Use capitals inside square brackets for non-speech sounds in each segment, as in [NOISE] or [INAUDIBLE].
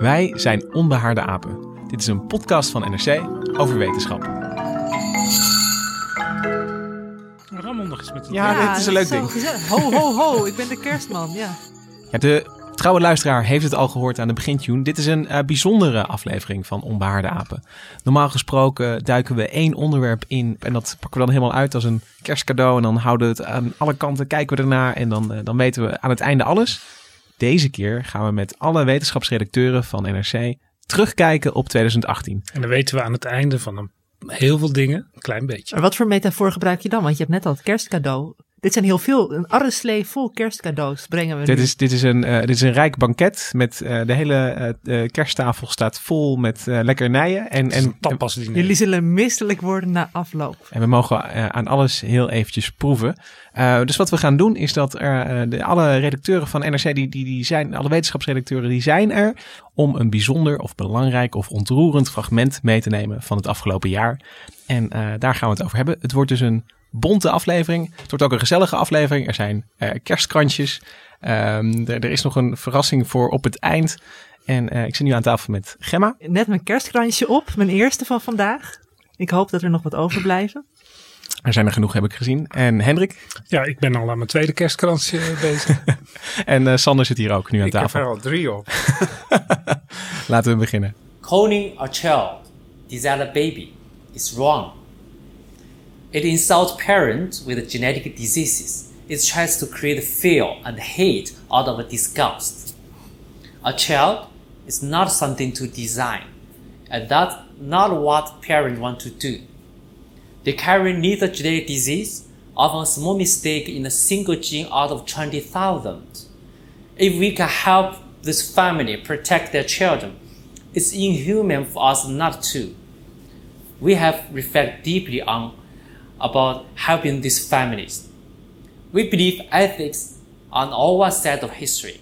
Wij zijn Onbehaarde Apen. Dit is een podcast van NRC over wetenschap. Ramon nog eens met het Ja, dit is een leuk ding. gezellig. Ho, ho, ho. Ik ben de kerstman, ja. Ja, de trouwe luisteraar heeft het al gehoord aan de begintune. Dit is een eh, bijzondere aflevering van Onbehaarde Apen. Normaal gesproken duiken we één onderwerp in en dat pakken we dan helemaal uit als een kerstcadeau. En dan houden we het aan alle kanten, kijken we ernaar en dan, eh, dan weten we aan het einde alles. Deze keer gaan we met alle wetenschapsredacteuren van NRC terugkijken op 2018. En dan weten we aan het einde van een, heel veel dingen, een klein beetje. Maar wat voor metafoor gebruik je dan? Want je hebt net al het kerstcadeau. Dit zijn heel veel. Een arreslee vol kerstcadeaus brengen we Dit nu. is, dit, is een, eh, dit is een rijk banket met eh, de hele eh, eh, kersttafel staat vol met eh lekkernijen. En, en. Jullie zullen misselijk worden na afloop. en we mogen aan alles heel eventjes proeven. Eh, dus wat we gaan doen is dat er, eh, de, alle redacteuren van NRC, die, die, die zijn, alle wetenschapsredacteuren, die zijn er om een bijzonder of belangrijk of ontroerend fragment mee te nemen van het afgelopen jaar. En eh, daar gaan we het over hebben. Het wordt dus een bonte aflevering. Het wordt ook een gezellige aflevering. Er zijn eh, kerstkrantjes. Ehm, er, er is nog een verrassing voor op het eind. En eh, ik zit nu aan tafel met Gemma. Net mijn kerstkransje op. Mijn eerste van vandaag. Ik hoop dat er nog wat overblijven. Er zijn er genoeg, heb ik gezien. En Hendrik. Ja, ik ben al aan mijn tweede kerstkransje eh, bezig. [LAUGHS] En eh, Sander zit hier ook nu aan Ik heb tafel. er al drie op. [LAUGHS] Laten we beginnen. calling a child desire baby is wrong. It insults parents with genetic diseases. It tries to create fear and hate out of disgust. A child is not something to design, and that's not what parents want to do. They carry neither genetic disease, often a small mistake in a single gene out of 20,000. If we can help this family protect their children, it's inhuman for us not to. We have reflected deeply on about helping these families. We believe ethics on our side of history.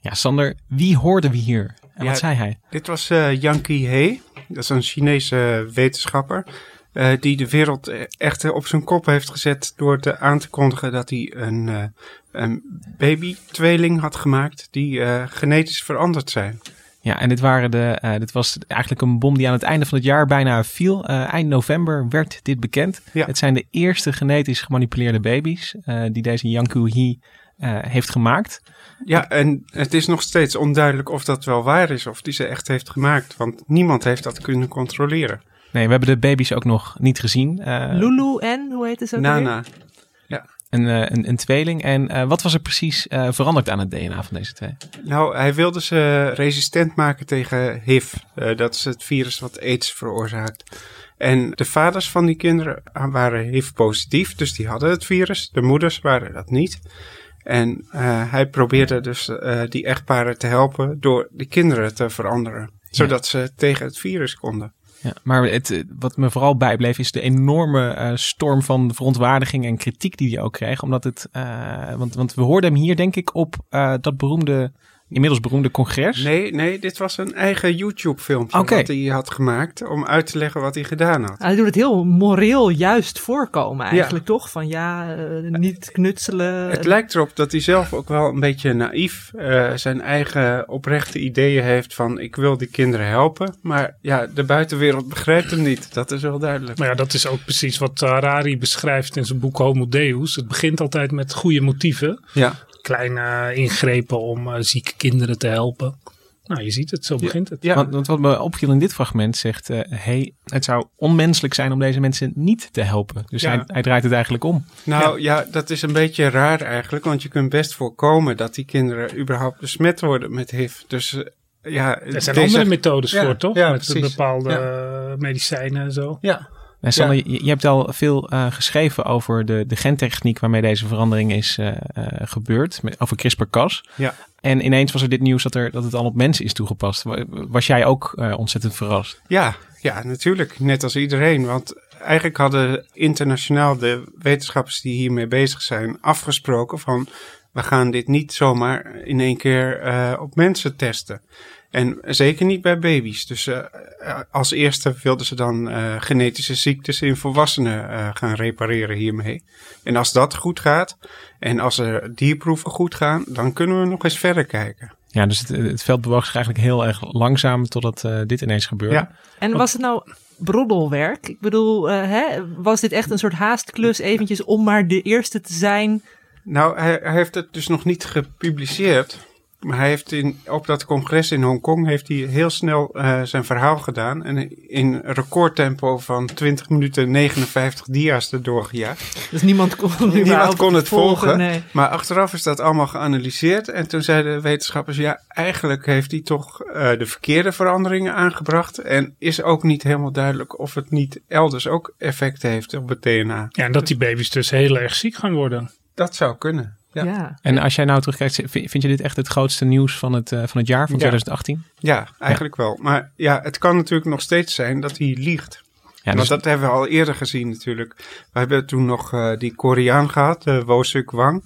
Ja, Sander, wie hoorden we hier? En Ja, wat zei hij? Dit was eh Yankee He. Dat is een Chinese wetenschapper. eh, die de wereld eh, echt eh, op zijn kop heeft gezet door te aan te kondigen dat hij een, eh een baby-tweeling had gemaakt die eh, genetisch veranderd zijn. Ja, en dit, waren de, eh, dit was eigenlijk een bom die aan het einde van het jaar bijna viel. Eh, eind november werd dit bekend. Ja. Het zijn de eerste genetisch gemanipuleerde baby's eh, die deze Yanku He eh, heeft gemaakt. Ja, en het is nog steeds onduidelijk of dat wel waar is of die ze echt heeft gemaakt. Want niemand heeft dat kunnen controleren. Nee, we hebben de baby's ook nog niet gezien. Eh, Lulu en, hoe heet het zo? Nana. Een, eh, een, een tweeling. En eh, wat was er precies eh, veranderd aan het DNA van deze twee? Nou, hij wilde ze resistent maken tegen HIV. Dat is het virus wat AIDS veroorzaakt. En de vaders van die kinderen waren HIV-positief, dus die hadden het virus. De moeders waren dat niet. En hij probeerde dus die echtparen te helpen door de kinderen te veranderen. Zodat ze tegen het virus konden. Ja, maar het, eh, wat me vooral bijbleef is de enorme eh, storm van verontwaardiging en kritiek die hij ook kreeg. Omdat het, eh, want, want we hoorden hem hier denk ik op dat beroemde, inmiddels beroemde congres. Nee, nee, dit was een eigen YouTube-filmpje dat hij had gemaakt om uit te leggen wat hij gedaan had. Hij doet het heel moreel juist voorkomen eigenlijk, toch? Van ja, eh, niet knutselen. Het lijkt erop dat hij zelf ook wel een beetje naïef eh, zijn eigen oprechte ideeën heeft van ik wil die kinderen helpen. Maar ja, de buitenwereld begrijpt hem niet. Dat is wel duidelijk. Maar ja, dat is ook precies wat Harari beschrijft in zijn boek Homo Deus. Het begint altijd met goede motieven. Ja, Kleine ingrepen om eh, zieke kinderen te helpen. Nou, je ziet het, zo begint het. Ja. Want, want wat me opviel in dit fragment zegt, eh hey, het zou onmenselijk zijn om deze mensen niet te helpen. Dus Ja. hij, hij draait het eigenlijk om. Nou ja. dat is een beetje raar eigenlijk, want je kunt best voorkomen dat die kinderen überhaupt besmet worden met HIV. Dus eh, ja, Er zijn deze- andere methodes Ja, voor, toch? ja, Met precies. bepaalde Ja. medicijnen en zo. Ja, En Sander, je, je hebt al veel eh, geschreven over de, de gentechniek waarmee deze verandering is eh, eh, gebeurd. Met, over CRISPR-Cas. Ja. En ineens was er dit nieuws dat, er, dat het al op mensen is toegepast. Wa- Was jij ook eh, ontzettend verrast? ja, ja, natuurlijk. Net als iedereen. Want eigenlijk hadden internationaal de wetenschappers die hiermee bezig zijn afgesproken van we gaan dit niet zomaar in één keer eh, op mensen testen. En zeker niet bij baby's. Dus eh, eh, als eerste wilden ze dan eh, genetische ziektes in volwassenen eh, gaan repareren hiermee. En als dat goed gaat en als er dierproeven goed gaan, dan kunnen we nog eens verder kijken. Ja, dus het, het veld bewoog zich eigenlijk heel erg langzaam totdat dit ineens gebeurde. Ja. En was het nou broddelwerk? Ik bedoel, eh, hè, was dit echt een soort haastklus eventjes om maar de eerste te zijn? Nou, hij, hij heeft het dus nog niet gepubliceerd. Maar hij heeft in, op dat congres in Hongkong heeft hij heel snel eh, zijn verhaal gedaan. En in recordtempo van 20 minuten 59 dia's erdoor gejaagd. Dus niemand kon, Niemand kon het volgen. Nee. Maar achteraf is dat allemaal geanalyseerd. En toen zeiden de wetenschappers, ja, eigenlijk heeft hij toch eh, de verkeerde veranderingen aangebracht. En is ook niet helemaal duidelijk of het niet elders ook effect heeft op het DNA. Ja, en dat die baby's dus heel erg ziek gaan worden. Dat zou kunnen. Ja. Ja. En als jij nou terugkijkt, vind vind je dit echt het grootste nieuws van het, eh, van het jaar, van Ja. 2018? Ja, eigenlijk wel. Maar ja, het kan natuurlijk nog steeds zijn dat hij liegt. Ja, dus, Want dat hebben we al eerder gezien natuurlijk. We hebben toen nog eh, die Koreaan gehad, uh, Wo-suk Wang.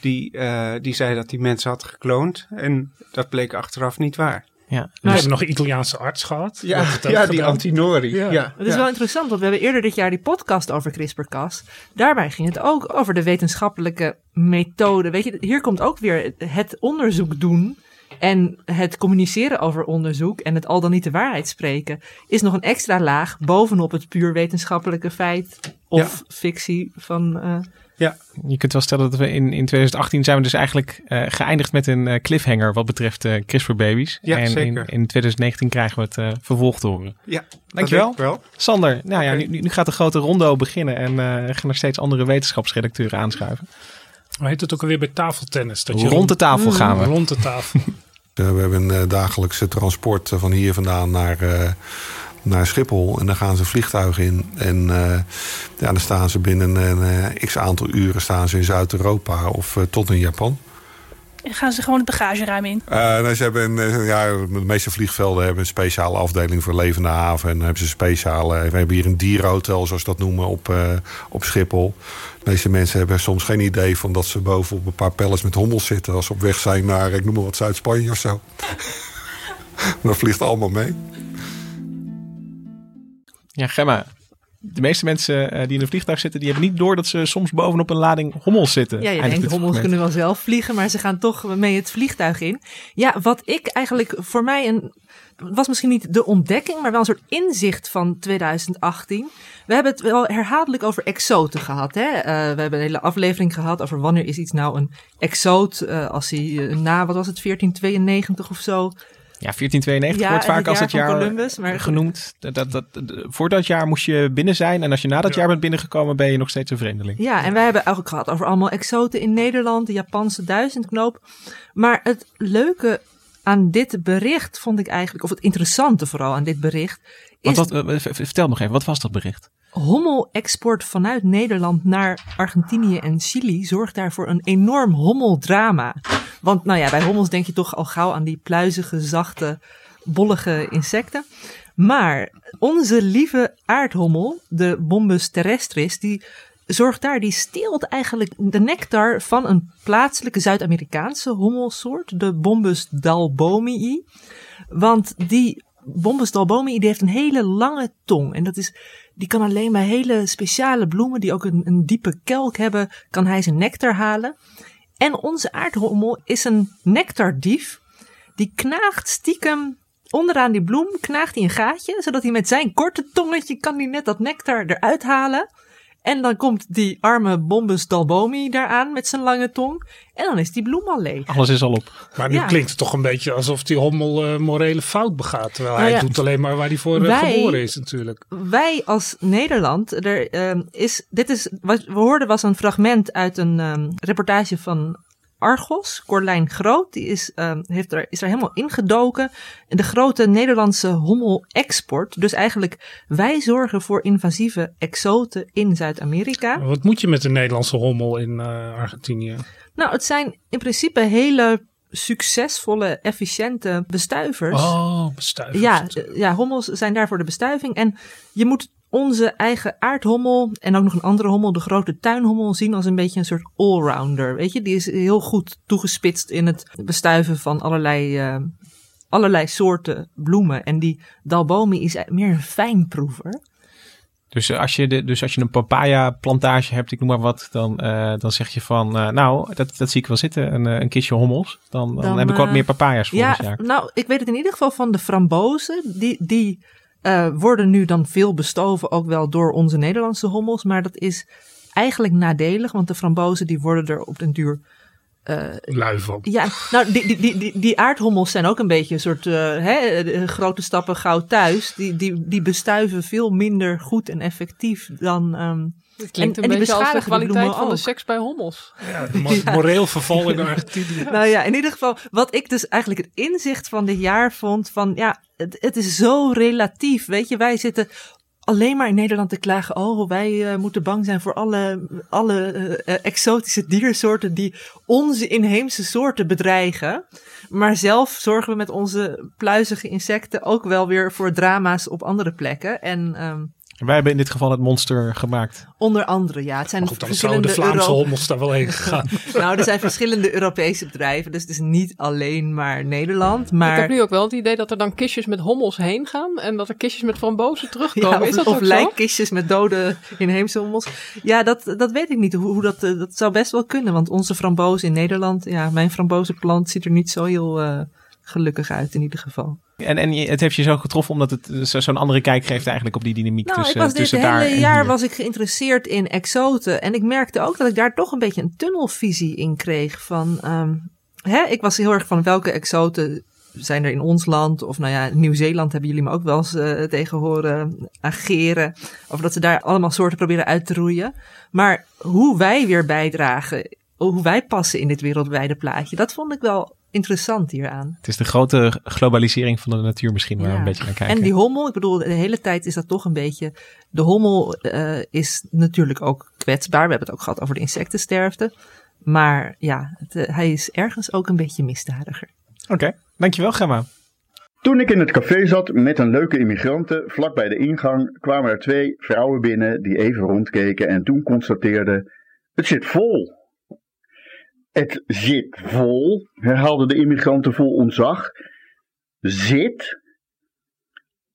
Die, eh, die zei dat hij mensen had gekloond. En dat bleek achteraf niet waar. Ja, We hebben nog een Italiaanse arts gehad. Ja, die. Antinori. Ja. Ja. Het is wel interessant, want we hebben eerder dit jaar die podcast over CRISPR-Cas. Daarbij ging het ook over de wetenschappelijke methode. Weet je, hier komt ook weer het onderzoek doen en het communiceren over onderzoek en het al dan niet de waarheid spreken, is nog een extra laag bovenop het puur wetenschappelijke feit of fictie van. Eh, je kunt wel stellen dat we in, in 2018 zijn we dus eigenlijk eh, geëindigd met een eh, cliffhanger wat betreft eh CRISPR-babies. Ja, en in, zeker. in 2019 krijgen we het eh, vervolg te horen. ja. Dankjewel. Wel. Sander, nou ja, nu, nu gaat de grote rondo beginnen en eh, gaan er steeds andere wetenschapsredacteuren aanschuiven. Hoe heet het ook alweer bij tafeltennis? Dat je Rond de tafel gaan we. Rond de tafel. [LAUGHS] We hebben een dagelijkse transport van hier vandaan naar, eh, naar Schiphol. En dan gaan ze vliegtuigen in. En eh, ja, dan staan ze binnen een eh, x aantal uren staan ze in Zuid-Europa of eh, tot in Japan. En gaan ze gewoon het bagageruim in. Nee, ze hebben, een, ja, de meeste vliegvelden hebben een speciale afdeling voor levende haven. En dan hebben ze speciale. We hebben hier een dierenhotel, zoals ze dat noemen, op, op Schiphol. Deze mensen hebben soms geen idee van dat ze boven op een paar pallets met hommels zitten. Als ze op weg zijn naar, ik noem maar wat, Zuid-Spanje of zo. [LAUGHS] dat vliegt allemaal mee. Ja, Gemma. De meeste mensen eh, die in een vliegtuig zitten, die hebben niet door dat ze soms bovenop een lading hommels zitten. Ja, je denkt, hommels kunnen wel zelf vliegen, maar ze gaan toch mee het vliegtuig in. Ja, wat ik eigenlijk voor mij een. Was misschien niet de ontdekking, maar wel een soort inzicht van 2018. We hebben het wel herhaaldelijk over exoten gehad. Hè? Eh, we hebben een hele aflevering gehad over wanneer is iets nou een exoot. eh, als hij na, wat was het, 1492 of zo. Ja, 1492 Ja, wordt vaak het als het jaar Columbus, maar- genoemd. Dat, dat, voor dat jaar moest je binnen zijn. En als je na dat Ja. jaar bent binnengekomen, ben je nog steeds een vreemdeling. Ja, en wij hebben eigenlijk gehad over allemaal exoten in Nederland, de Japanse duizendknoop. Maar het leuke aan dit bericht vond ik eigenlijk, of het interessante vooral aan dit bericht, is Want wat, eh, vertel nog even, wat was dat bericht? Hommelexport vanuit Nederland naar Argentinië en Chili zorgt daarvoor een enorm hommeldrama. Want nou ja, bij hommels denk je toch al gauw aan die pluizige, zachte, bollige insecten. Maar onze lieve aardhommel, de Bombus terrestris, die zorgt daar, die steelt eigenlijk de nectar van een plaatselijke Zuid-Amerikaanse hommelsoort, de Bombus dalbomii. Want die Bombus dalbomii die heeft een hele lange tong. En dat is, die kan alleen bij hele speciale bloemen, die ook een, een diepe kelk hebben, kan hij zijn nectar halen. En onze aardhommel is een nectardief. Die knaagt stiekem onderaan die bloem, knaagt hij een gaatje, zodat hij met zijn korte tongetje kan hij net dat nectar eruit halen. En dan komt die arme Bombus Dalbomi daaraan met zijn lange tong. En dan is die bloem al leeg. Alles is al op. Maar nu Ja. klinkt het toch een beetje alsof die hommel eh, morele fout begaat. Terwijl Nou hij ja, doet alleen maar waar hij voor eh, wij- geboren is natuurlijk. Wij als Nederland, er ehm, is, dit is, wat we hoorden was een fragment uit een ehm, reportage van Argos, Corlijn Groot, die is, ehm, heeft er, is er helemaal ingedoken. in De grote Nederlandse hommel-export. Dus eigenlijk, wij zorgen voor invasieve exoten in Zuid-Amerika. Wat moet je met de Nederlandse hommel in eh, Argentinië? Nou, het zijn in principe hele succesvolle, efficiënte bestuivers. Oh, bestuivers. Ja, eh, ja, hommels zijn daar voor de bestuiving. En je moet onze eigen aardhommel en ook nog een andere hommel, de grote tuinhommel, zien als een beetje een soort allrounder. Weet je, die is heel goed toegespitst in het bestuiven van allerlei, eh, allerlei soorten bloemen. En die Dalbomi is meer een fijnproever. Dus als je, de, dus als je een papaya plantage hebt, ik noem maar wat, dan, eh, dan zeg je van, eh, nou, dat, dat zie ik wel zitten, een, een kistje hommels. Dan, dan, Dan, heb ik wat meer papaya's volgend Ja, jaar. nou, ik weet het in ieder geval van de frambozen. Die, die eh, worden nu dan veel bestoven, ook wel door onze Nederlandse hommels. Maar dat is eigenlijk nadelig, want de frambozen die worden er op den duur... eh, Lui van. ja, nou, die, die, die, die, aardhommels zijn ook een beetje een soort eh, hè, grote stappen gauw thuis. Die, die, die bestuiven veel minder goed en effectief dan... ehm, Het klinkt En- een en die beetje als de kwaliteit van de seks bij hommels. Ja, mo- [LAUGHS] moreel verval in Argentinië. [LAUGHS] Nou ja, in ieder geval, wat ik dus eigenlijk het inzicht van dit jaar vond, van ja, het, het is zo relatief. Weet je, wij zitten alleen maar in Nederland te klagen. Oh, wij eh, moeten bang zijn voor alle, alle eh, eh, exotische diersoorten die onze inheemse soorten bedreigen. Maar zelf zorgen we met onze pluizige insecten ook wel weer voor drama's op andere plekken. En Wij hebben in dit geval het monster gemaakt. onder andere, ja, het zijn goed, dan zouden de verschillende Vlaamse Euro- hommels daar wel heen [LAUGHS] gegaan. nou, er zijn verschillende Europese bedrijven, dus het is niet alleen maar Nederland. Maar Ik heb nu ook wel het idee dat er dan kistjes met hommels heen gaan en dat er kistjes met frambozen terugkomen. Ja, of, is dat of lijkkistjes met dode inheemse hommels. Ja, dat, dat weet ik niet. Hoe, hoe dat, eh, dat zou best wel kunnen. Want onze frambozen in Nederland, ja, mijn frambozenplant ziet er niet zo heel eh, gelukkig uit in ieder geval. En, en het heeft je zo getroffen omdat het eh, zo- zo'n andere kijk geeft eigenlijk op die dynamiek Nou, ik tussen, was dit tussen hele daar en jaar was ik geïnteresseerd in exoten. En ik merkte ook dat ik daar toch een beetje een tunnelvisie in kreeg. Van, ehm, hè, ik was heel erg van welke exoten zijn er in ons land? Of nou ja, Nieuw-Zeeland hebben jullie me ook wel eens eh, tegen horen ageren. Of dat ze daar allemaal soorten proberen uit te roeien. Maar hoe wij weer bijdragen, hoe wij passen in dit wereldwijde plaatje, dat vond ik wel interessant hieraan. Het is de grote globalisering van de natuur misschien waar we een beetje naar kijken. En die hommel, ik bedoel, de hele tijd is dat toch een beetje. De hommel eh, is natuurlijk ook kwetsbaar. We hebben het ook gehad over de insectensterfte. Maar ja, het, eh, hij is ergens ook een beetje misdadiger. Oké, dankjewel Gemma. Toen ik in het café zat met een leuke immigranten, vlak bij de ingang kwamen er twee vrouwen binnen die even rondkeken en toen constateerden: Het zit vol. Het zit vol, herhaalden de immigranten vol ontzag. Zit?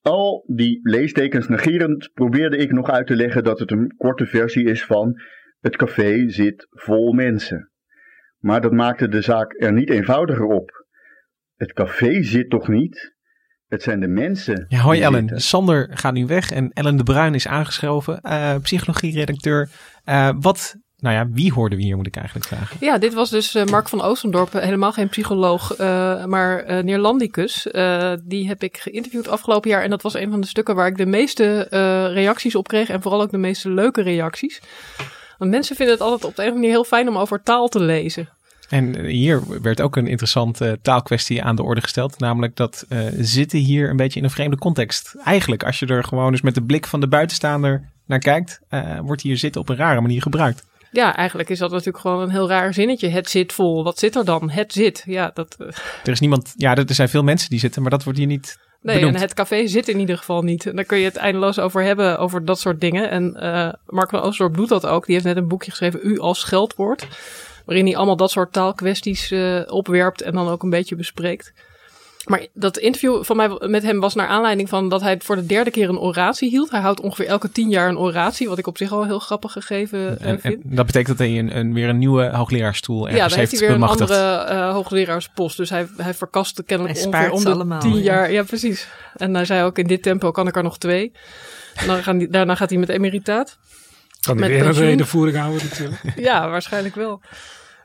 Al die leestekens negerend probeerde ik nog uit te leggen dat het een korte versie is van: Het café zit vol mensen. Maar dat maakte de zaak er niet eenvoudiger op. Het café zit toch niet? Het zijn de mensen. Ja, hoi Ellen. zitten. Sander gaat nu weg en Ellen de Bruin is aangeschoven. eh psychologie-redacteur. Eh, wat, nou ja, wie hoorden we hier moet ik eigenlijk vragen? Ja, dit was dus eh, Mark van Oostendorp, helemaal geen psycholoog, eh, maar eh Neerlandicus. Die heb ik geïnterviewd afgelopen jaar en dat was een van de stukken waar ik de meeste reacties op kreeg en vooral ook de meeste leuke reacties. Want mensen vinden het altijd op de een of andere manier heel fijn om over taal te lezen. En hier werd ook een interessante taalkwestie aan de orde gesteld. Namelijk dat zitten hier een beetje in een vreemde context. Eigenlijk, als je er gewoon eens met de blik van de buitenstaander naar kijkt, wordt hier zitten op een rare manier gebruikt. Ja, eigenlijk is dat natuurlijk gewoon een heel raar zinnetje. Het zit vol. Wat zit er dan? Het zit. Ja, dat. eh, Er is niemand, ja, er zijn veel mensen die zitten, maar dat wordt hier niet Nee, en het café zit in ieder geval niet. En daar kun je het eindeloos over hebben, over dat soort dingen. En eh Mark van Oostdorp doet dat ook. Die heeft net een boekje geschreven, U als scheldwoord. Waarin hij allemaal dat soort taalkwesties eh, opwerpt en dan ook een beetje bespreekt. Maar dat interview van mij met hem was naar aanleiding van dat hij voor de derde keer een oratie hield. Hij houdt ongeveer elke tien jaar een oratie, wat ik op zich al een heel grappig gegeven eh, En, vind. en dat betekent dat hij een, een, weer een nieuwe hoogleraarstoel ergens Ja, dan heeft heeft hij weer een bemachtigd. andere eh hoogleraarspost. Dus hij, hij verkast kennelijk Hij ongeveer om de allemaal, tien ja. jaar. Ja, precies. En hij zei ook in dit tempo kan ik er nog twee. En dan gaan die, daarna gaat hij met emeritaat. Kan hij weer een redenvoering houden natuurlijk. [LAUGHS] Ja, waarschijnlijk wel.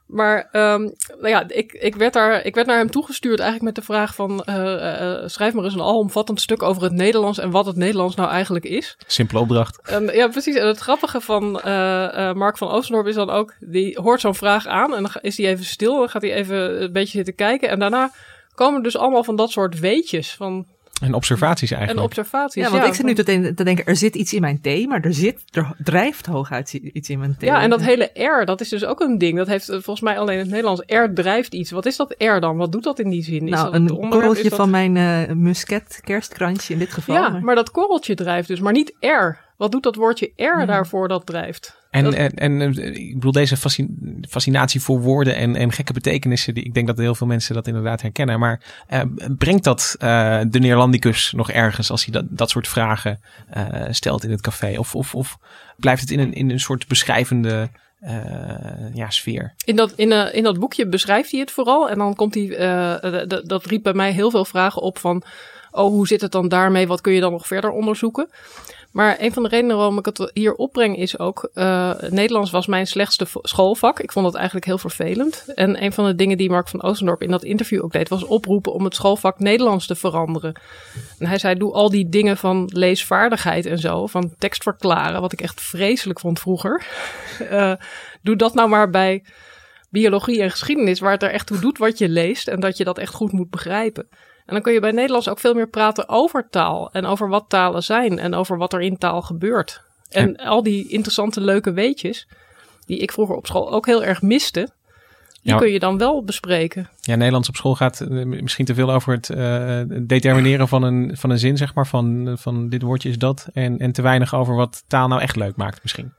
Maar ehm, nou ja, ik, ik, werd daar, ik werd naar hem toegestuurd eigenlijk met de vraag van... eh, eh, schrijf maar eens een alomvattend stuk over het Nederlands... en wat het Nederlands nou eigenlijk is. Simpele opdracht. En, ja, precies. En het grappige van eh, eh, Mark van Oostendorp is dan ook... die hoort zo'n vraag aan en dan is hij even stil... dan gaat hij even een beetje zitten kijken... en daarna komen dus allemaal van dat soort weetjes... van En observaties en eigenlijk. observaties. Ja, want ik zit nu te, den- te denken, er zit iets in mijn thee, maar er, zit, er drijft hooguit iets in mijn thee. Ja, en dat hele R, dat is dus ook een ding. Dat heeft eh, volgens mij alleen het Nederlands. R drijft iets. Wat is dat R dan? Wat doet dat in die zin? Is Nou, dat het een korreltje Is dat- van mijn eh musket kerstkrantje in dit geval. Ja, maar- maar dat korreltje drijft dus, maar niet R. Wat doet dat woordje R daarvoor dat drijft? En, Dat- en, en ik bedoel, deze fascin- fascinatie voor woorden en, en gekke betekenissen, die, ik denk dat heel veel mensen dat inderdaad herkennen. Maar eh, brengt dat eh, de Neerlandicus nog ergens als hij dat, dat soort vragen eh, stelt in het café? Of, of, of blijft het in een, in een soort beschrijvende ja, sfeer? In dat, in, in dat boekje beschrijft hij het vooral. En dan komt hij, dat riep bij mij heel veel vragen op van, oh, hoe zit het dan daarmee? Wat kun je dan nog verder onderzoeken? Maar een van de redenen waarom ik het hier opbreng is ook, eh, Nederlands was mijn slechtste schoolvak. Ik vond het eigenlijk heel vervelend. En een van de dingen die Mark van Oostendorp in dat interview ook deed, was oproepen om het schoolvak Nederlands te veranderen. En hij zei, doe al die dingen van leesvaardigheid en zo, van tekst verklaren, wat ik echt vreselijk vond vroeger. [LAUGHS] Eh, doe dat nou maar bij biologie en geschiedenis, waar het er echt toe doet wat je leest en dat je dat echt goed moet begrijpen. En dan kun je bij Nederlands ook veel meer praten over taal en over wat talen zijn en over wat er in taal gebeurt. En al die interessante leuke weetjes, die ik vroeger op school ook heel erg miste, die Ja. kun je dan wel bespreken. Ja, Nederlands op school gaat eh, misschien te veel over het eh, determineren van een, van een zin, zeg maar. Van, van dit woordje is dat. En, en te weinig over wat taal nou echt leuk maakt, misschien.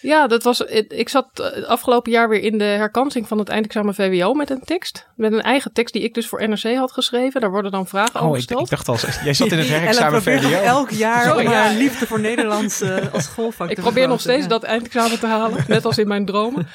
Ja, dat was, ik ik zat eh, het afgelopen jaar weer in de herkansing van het eindexamen VWO met een tekst. Met een eigen tekst die ik dus voor NRC had geschreven. Daar worden dan vragen over Oh, ik, gesteld. ik dacht al, jij zat in het [LAUGHS] herexamen nog VWO. elk jaar Sorry, ja. liefde voor Nederlands eh, als schoolvak Ik te probeer nog steeds ja. dat eindexamen te halen, net als in mijn dromen.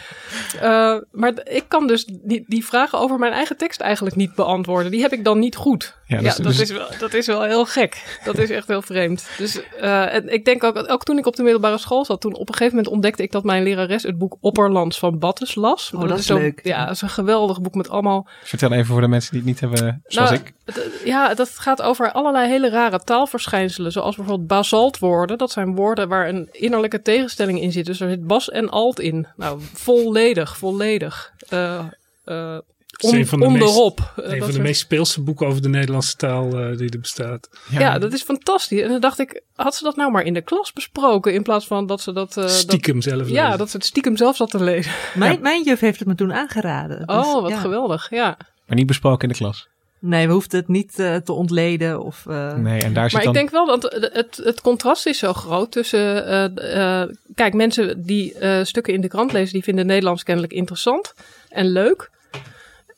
Eh, maar ik kan dus die, die vragen over mijn eigen tekst eigenlijk niet beantwoorden. Die heb ik dan niet goed. Ja, Ja, dus- dat, dus- is wel, dat is wel heel gek. Dat is echt heel vreemd. Dus eh, en ik denk ook, ook toen ik op de middelbare school zat, toen op een gegeven moment ontdekte ik dat mijn lerares het boek Opperlands van Battes las. Oh, dat is zo'n- leuk. Ja, dat is een geweldig boek met allemaal Vertel even voor de mensen die het niet hebben, zoals nou, ik. het- Ja, dat gaat over allerlei hele rare taalverschijnselen. Zoals bijvoorbeeld basaltwoorden. Dat zijn woorden waar een innerlijke tegenstelling in zit. Dus er zit bas en alt in. Nou, volledig, volledig. Eh eh Een van de onderop. meest- Eh, Een van de soort- meest speelse boeken over de Nederlandse taal eh, die er bestaat. Ja, dat is fantastisch. En dan dacht ik, had ze dat nou maar in de klas besproken? In plaats van dat ze dat... eh, dat- Stiekem zelf Ja, lezen. dat ze het stiekem zelf zat te lezen. [LAUGHS] Mijn, mijn juf heeft het me toen aangeraden. Dus, oh, wat ja. geweldig. Ja. Maar niet besproken in de klas. Nee, we hoefden het niet te ontleden. Of, eh, Nee, en daar zit Maar dan... ik denk wel dat het, het, het contrast is zo groot tussen. eh, eh, kijk, mensen die eh, stukken in de krant lezen, die vinden Nederlands kennelijk interessant en leuk.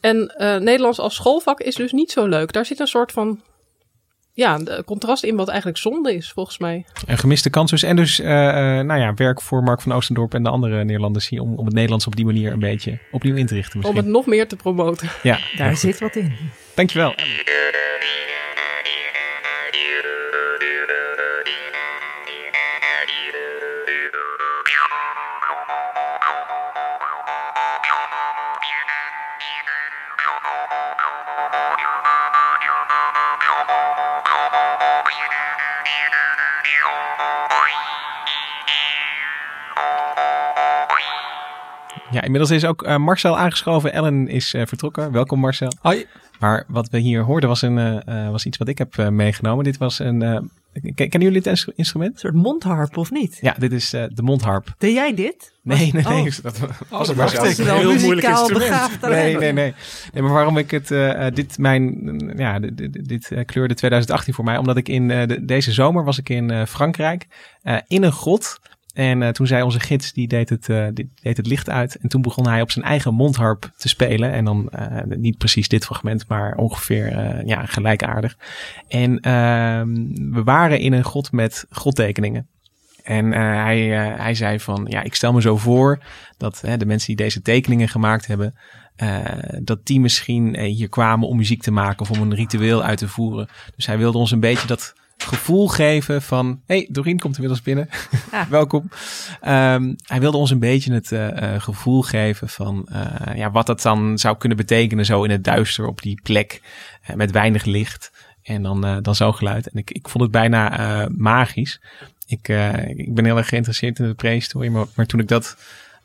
En eh, Nederlands als schoolvak is dus niet zo leuk. Daar zit een soort van. Ja, de contrast in wat eigenlijk zonde is, volgens mij. Een gemiste kans dus. En dus, eh, eh, nou ja, werk voor Mark van Oostendorp en de andere Nederlanders hier om, om het Nederlands op die manier een beetje opnieuw in te richten Om misschien. het nog meer te promoten. Ja, Daar zit wat in. Dankjewel. Ja, inmiddels is ook eh, Marcel aangeschoven. Ellen is eh, vertrokken. Welkom Marcel. Hoi. Maar wat we hier hoorden was, een, eh, was iets wat ik heb meegenomen. Dit was een... eh, ken- kennen jullie dit ins- instrument? Een soort mondharp, of niet? Ja, dit is eh, de mondharp. Deed jij dit? Nee, nee, nee. Oh. [LAUGHS] Dat was Oh, maar ik wel. Heel moeilijk instrument. Nee, nee, nee. Nee, maar waarom ik het, dit mijn, ja, dit, dit, dit eh, kleurde 2018 voor mij. Omdat ik in eh, de- deze zomer was ik in eh, Frankrijk, eh, in een grot. En eh, toen zei onze gids, die deed het, eh, die deed het licht uit. En toen begon hij op zijn eigen mondharp te spelen. En dan eh, niet precies dit fragment, maar ongeveer ja, gelijkaardig. En ehm, we waren in een grot met grottekeningen. En hij, hij zei van, ja, ik stel me zo voor dat de mensen die deze tekeningen gemaakt hebben, dat die misschien hier kwamen om muziek te maken of om een ritueel uit te voeren. Dus hij wilde ons een beetje dat gevoel geven van... hey, Doreen komt inmiddels binnen. [LAUGHS] Welkom. Ehm, hij wilde ons een beetje het eh, eh, gevoel geven van... eh, ja, wat dat dan zou kunnen betekenen zo in het duister op die plek. met weinig licht. En dan, dan zo'n geluid. En ik, ik vond het bijna magisch. Ik, ik ben heel erg geïnteresseerd in de prehistorie. Maar, maar toen ik dat...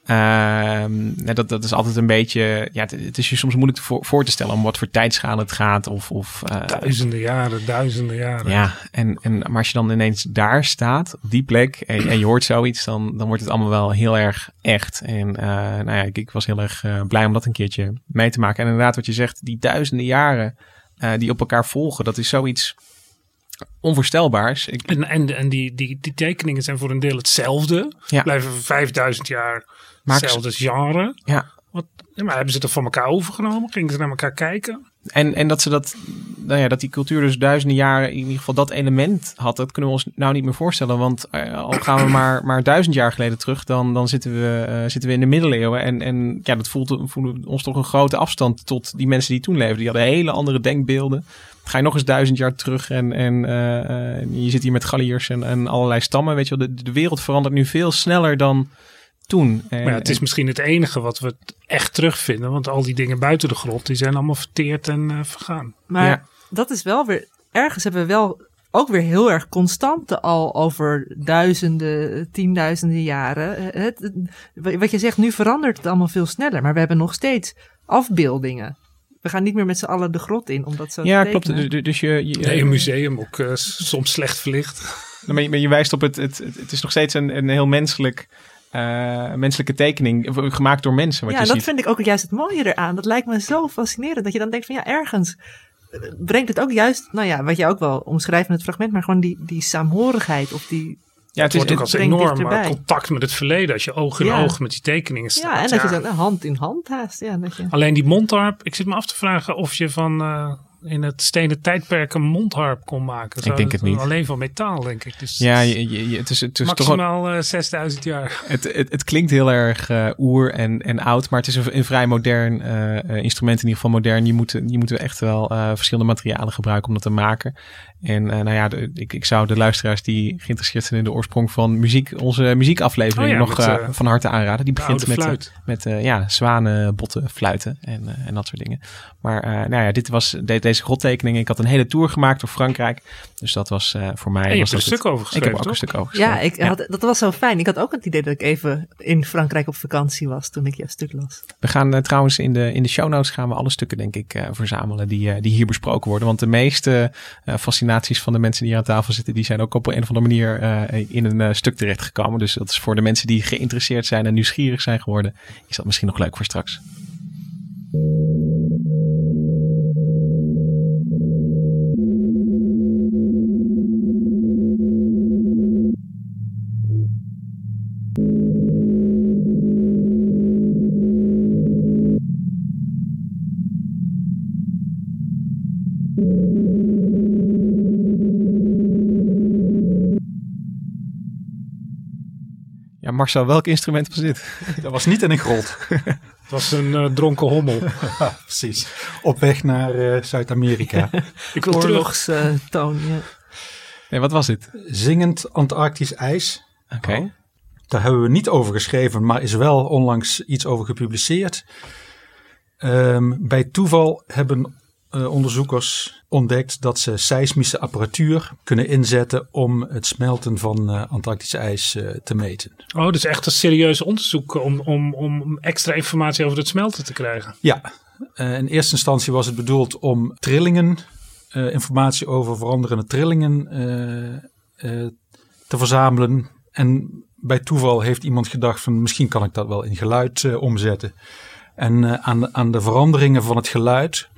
ehm, dat, dat is altijd een beetje... Ja, het, het is je soms moeilijk te voor, voor te stellen... om wat voor tijdschaal het gaat. Of, of, eh, Duizenden jaren, duizenden jaren. ja, en, en maar als je dan ineens daar staat, op die plek, en, en je hoort zoiets, dan, dan wordt het allemaal wel heel erg echt. En eh, nou ja, ik, ik was heel erg eh, blij om dat een keertje mee te maken. En inderdaad, wat je zegt, die duizenden jaren die op elkaar volgen, dat is zoiets onvoorstelbaars. Ik, En, en, en die, die, die tekeningen zijn voor een deel hetzelfde. Ja. Blijven 5000 jaar hetzelfde genre. ja. Wat, maar hebben ze het van elkaar overgenomen? Gingen ze naar elkaar kijken? En, en dat ze dat, nou ja, dat die cultuur dus duizenden jaren in ieder geval dat element had, dat kunnen we ons nou niet meer voorstellen. Want eh, al gaan we [CLEARS THROAT] maar, maar duizend jaar geleden terug, dan, dan zitten, we, eh, zitten we in de middeleeuwen. En, en ja, dat voelt, voelt ons toch een grote afstand tot die mensen die toen leefden. Die hadden hele andere denkbeelden. Ga je nog eens duizend jaar terug en, en eh, je zit hier met Galliërs en, en allerlei stammen. Weet je wel, de, de wereld verandert nu veel sneller dan toen. En, maar ja, het is en- misschien het enige wat we echt terugvinden. Want al die dingen buiten de grot, die zijn allemaal verteerd en eh, vergaan. Maar Ja. dat is wel weer, ergens hebben we wel ook weer heel erg constante al over duizenden, tienduizenden jaren. Eh, Het, het- wat je zegt, nu verandert het allemaal veel sneller, maar we hebben nog steeds afbeeldingen. We gaan niet meer met z'n allen de grot in, omdat zo ja, te klopt. tekenen. Dus, dus je, je, Nee, een museum ook eh, soms slecht verlicht. Maar je, maar je wijst op het, het, het, het is nog steeds een, een heel menselijk, eh, menselijke tekening, v- gemaakt door mensen. Wat ja, je dat ziet. vind ik ook juist het mooie eraan. Dat lijkt me zo fascinerend. Dat je dan denkt van ja, ergens eh, brengt het ook juist, nou ja, wat je ook wel omschrijft in het fragment, maar gewoon die, die saamhorigheid of die... Ja, Het wordt ook als enorm eh, contact met het verleden. Als je oog in Ja. oog met die tekeningen staat. Ja, en dat Ja. je dan hand in hand haast. Ja, dat je... Alleen die mondharp, ik zit me af te vragen of je van eh, in het stenen tijdperk een mondharp kon maken. Zo, denk het niet. Alleen van metaal, denk ik. Dus Ja, je, je, je- het is, het is toch maximaal eh, 6000 jaar. [LAUGHS] het, het, het klinkt heel erg eh, oer en, en oud, maar het is een, een vrij modern eh, instrument, in ieder geval modern. Je moet, je moet echt wel verschillende materialen gebruiken om dat te maken. En nou ja, de- ik, ik zou de luisteraars die geïnteresseerd zijn in de oorsprong van muziek, onze muziekaflevering Oh ja, nog met, van harte aanraden. Die begint met, met ja, zwanen, botten, fluiten en, en dat soort dingen. Maar nou ja, dit was de, deze grottekening. Ik had een hele tour gemaakt door Frankrijk. Dus dat was eh, voor mij. En je was hebt er een stuk over Ik heb ook een toch? stuk over geschreven. Ja, ik Had, dat was zo fijn. Ik had ook het idee dat ik even in Frankrijk op vakantie was toen ik jouw stuk las. We gaan eh, trouwens in de, in de show notes gaan we alle stukken denk ik eh, verzamelen die, eh, die hier besproken worden. Want de meeste eh, fascinaties van de mensen die hier aan tafel zitten, die zijn ook op een of andere manier eh, in een stuk terechtgekomen. Dus dat is voor de mensen die geïnteresseerd zijn en nieuwsgierig zijn geworden, is dat misschien nog leuk voor straks. Marcel, welk instrument was dit? [LAUGHS] Dat was niet in een grot. [LAUGHS] Het was een eh, dronken hommel. [LAUGHS] Precies. Op weg naar eh, Zuid-Amerika. Ik wil terug. Oorlogstoon, ja. Nee, wat was dit? Zingend Antarctisch ijs. Oké. Daar hebben we niet over geschreven, maar is wel onlangs iets over gepubliceerd. Ehm, bij toeval hebben eh, onderzoekers ontdekt dat ze seismische apparatuur kunnen inzetten om het smelten van eh, Antarctisch ijs eh, te meten. Oh, dus echt een serieus onderzoek om, om, om extra informatie over het smelten te krijgen. Ja, in eerste instantie was het bedoeld om trillingen, informatie over veranderende trillingen te verzamelen. En bij toeval heeft iemand gedacht van misschien kan ik dat wel in geluid omzetten. En aan, de- aan de veranderingen van het geluid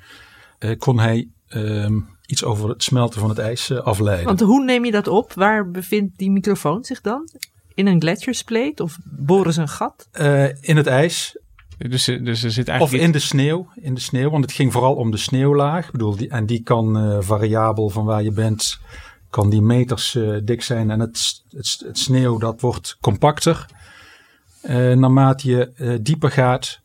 kon hij ehm, iets over het smelten van het ijs eh, afleiden. Want hoe neem je dat op? Waar bevindt die microfoon zich dan? In een gletsjerspleet of boren ze een gat? Eh, in het ijs Dus, eh, dus er zit Of eigenlijk... in de sneeuw, in de sneeuw, want het ging vooral om de sneeuwlaag. Ik bedoel, die, en die kan eh, variabel van waar je bent, kan die meters eh, dik zijn. En het, het, het sneeuw dat wordt compacter eh, naarmate je eh, dieper gaat.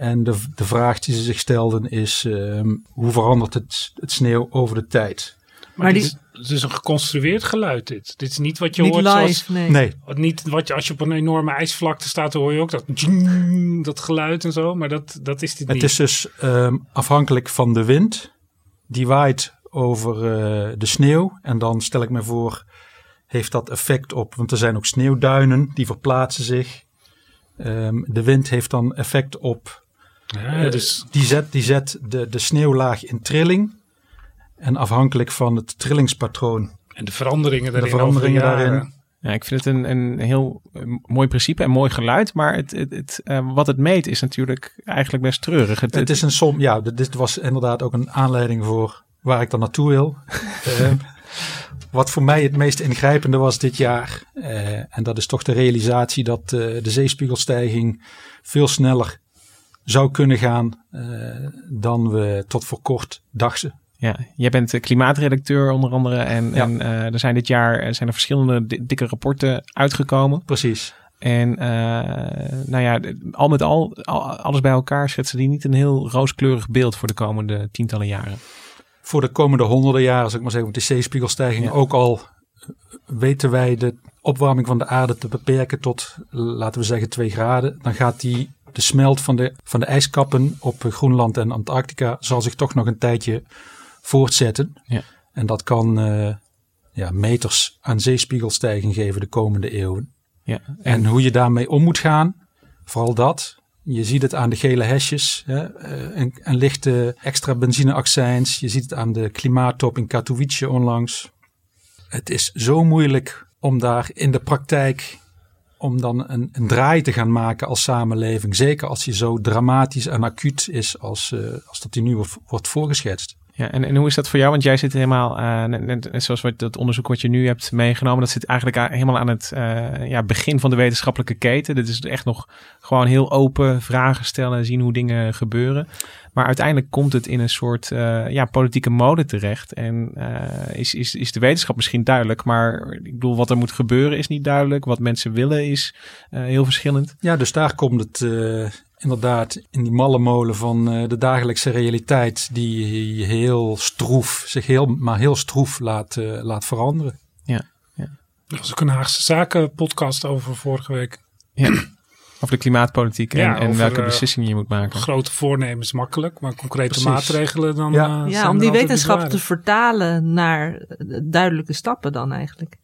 En de, de vraag die ze zich stelden is, ehm, hoe verandert het, het sneeuw over de tijd? Maar, dit, is, het is een geconstrueerd geluid dit. Dit is niet wat je Niet hoort live, zoals... nee. Nee. Niet wat je, als je op een enorme ijsvlakte staat, dan hoor je ook dat, dat geluid en zo. Maar dat, dat is dit Het niet. is dus ehm, afhankelijk van de wind. Die waait over eh, de sneeuw. En dan stel ik me voor, heeft dat effect op. Want er zijn ook sneeuwduinen, die verplaatsen zich. Ehm, de wind heeft dan effect op. Ja, eh, dus- die zet, die zet de, de sneeuwlaag in trilling. En afhankelijk van het trillingspatroon. En de veranderingen de daarin. veranderingen de daarin. Ja, ik vind het een, een heel eh, mooi principe en mooi geluid. Maar het, het, het, eh, wat het meet is natuurlijk eigenlijk best treurig. Het, Het is een som, ja, dit- was inderdaad ook een aanleiding voor waar ik dan naartoe wil. [LAUGHS] Ehm, wat voor mij het meest ingrijpende was dit jaar, eh, en dat is toch de realisatie dat eh, de zeespiegelstijging veel sneller zou kunnen gaan eh, dan we tot voor kort dachten. Ja, jij bent eh, klimaatredacteur onder andere. En, Ja. en eh, er zijn dit jaar zijn er verschillende di- dikke rapporten uitgekomen. Precies. En nou ja, al met al, al- alles bij elkaar schetsen die niet een heel rooskleurig beeld voor de komende tientallen jaren. Voor de komende honderden jaren, zou ik maar zeggen, want de zeespiegelstijging Ja. ook al weten wij de opwarming van de aarde te beperken tot, laten we zeggen, 2 graden. Dan gaat die, de smelt van de, van de ijskappen op Groenland en Antarctica zal zich toch nog een tijdje voortzetten. Ja. En dat kan eh, ja, meters aan zeespiegelstijging geven de komende eeuwen. Ja, En hoe je daarmee om moet gaan, vooral dat. Je ziet het aan de gele hesjes, hè, eh, een, een lichte extra benzineaccijns. Je ziet het aan de klimaattop in Katowice onlangs. Het is zo moeilijk om daar in de praktijk om dan een, een draai te gaan maken als samenleving. Zeker als die zo dramatisch en acuut is als, eh, als dat die nu wordt, wordt voorgeschetst. Ja, en, en hoe is dat voor jou? Want jij zit helemaal, eh, zoals wat, dat onderzoek wat je nu hebt meegenomen, dat zit eigenlijk helemaal aan het eh, ja, begin van de wetenschappelijke keten. Dit is echt nog gewoon heel open vragen stellen, zien hoe dingen gebeuren. Maar uiteindelijk komt het in een soort eh, ja, politieke mode terecht. En is, is, is de wetenschap misschien duidelijk, maar ik bedoel, wat er moet gebeuren is niet duidelijk. Wat mensen willen is heel verschillend. Ja, dus daar komt het inderdaad in die malle molen van eh, de dagelijkse realiteit die heel stroef, zich heel, maar heel stroef laat, eh, laat veranderen. Ja, ja. Er was ook een Haagse Zaken podcast over vorige week. ja. [CLEARS THROAT] Over de klimaatpolitiek en, Ja, welke eh, beslissingen je moet maken. Grote voornemens makkelijk, maar concrete Precies. maatregelen dan. Ja. eh, Ja, om die wetenschap te vertalen naar duidelijke stappen dan eigenlijk.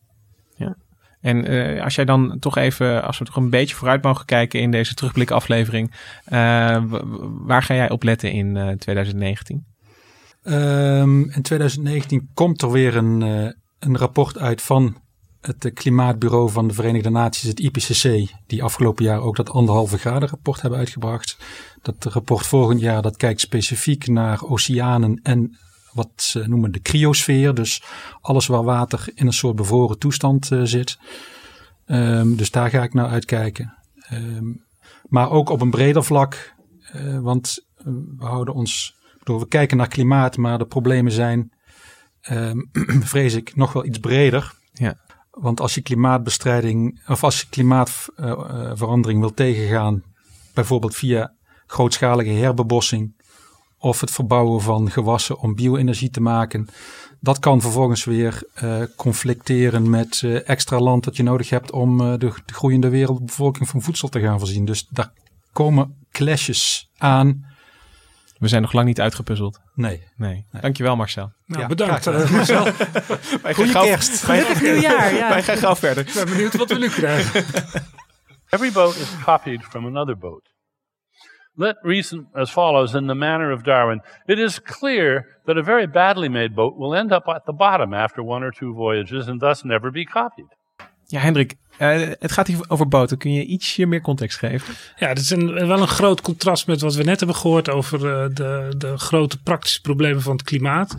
En eh, als jij dan toch even, als we toch een beetje vooruit mogen kijken in deze terugblikaflevering, eh, w- waar ga jij op letten in eh, 2019? Ehm, in 2019 komt er weer een, eh, een rapport uit van het eh, Klimaatbureau van de Verenigde Naties, het IPCC, die afgelopen jaar ook dat anderhalve graden rapport hebben uitgebracht. Dat rapport volgend jaar dat kijkt specifiek naar oceanen en wat ze noemen de cryosfeer, dus alles waar water in een soort bevroren toestand eh, zit. Ehm, dus daar ga ik naar uitkijken. Ehm, maar ook op een breder vlak, eh, want eh, we houden ons, bedoel, we kijken naar klimaat, maar de problemen zijn, ehm, [CLEARS THROAT] vrees ik, nog wel iets breder. Ja. Want als je klimaatbestrijding, of als je klimaatverandering wil tegengaan, bijvoorbeeld via grootschalige herbebossing of het verbouwen van gewassen om bio-energie te maken, dat kan vervolgens weer eh, conflicteren met eh, extra land dat je nodig hebt om eh, de, de groeiende wereldbevolking van voedsel te gaan voorzien. Dus daar komen clashes aan. We zijn nog lang niet uitgepuzzeld. Nee. Nee. Dankjewel Marcel. Nou, Ja, bedankt. Marcel. [LAUGHS] Wij Goeie gaan kerst. [LAUGHS] Gelukkig nieuwjaar, ja. Wij gaan gauw verder. Ik ben benieuwd wat we nu krijgen. Every boat is copied from another boat. Let reason as follows in the manner of Darwin. It is clear that a very badly made boat will end up at the bottom after one or two voyages and thus never be copied. Ja, Hendrik, eh, het gaat hier over boten. Kun je ietsje meer context geven? Ja, het is een, wel een groot contrast met wat we net hebben gehoord over eh, de, de grote praktische problemen van het klimaat.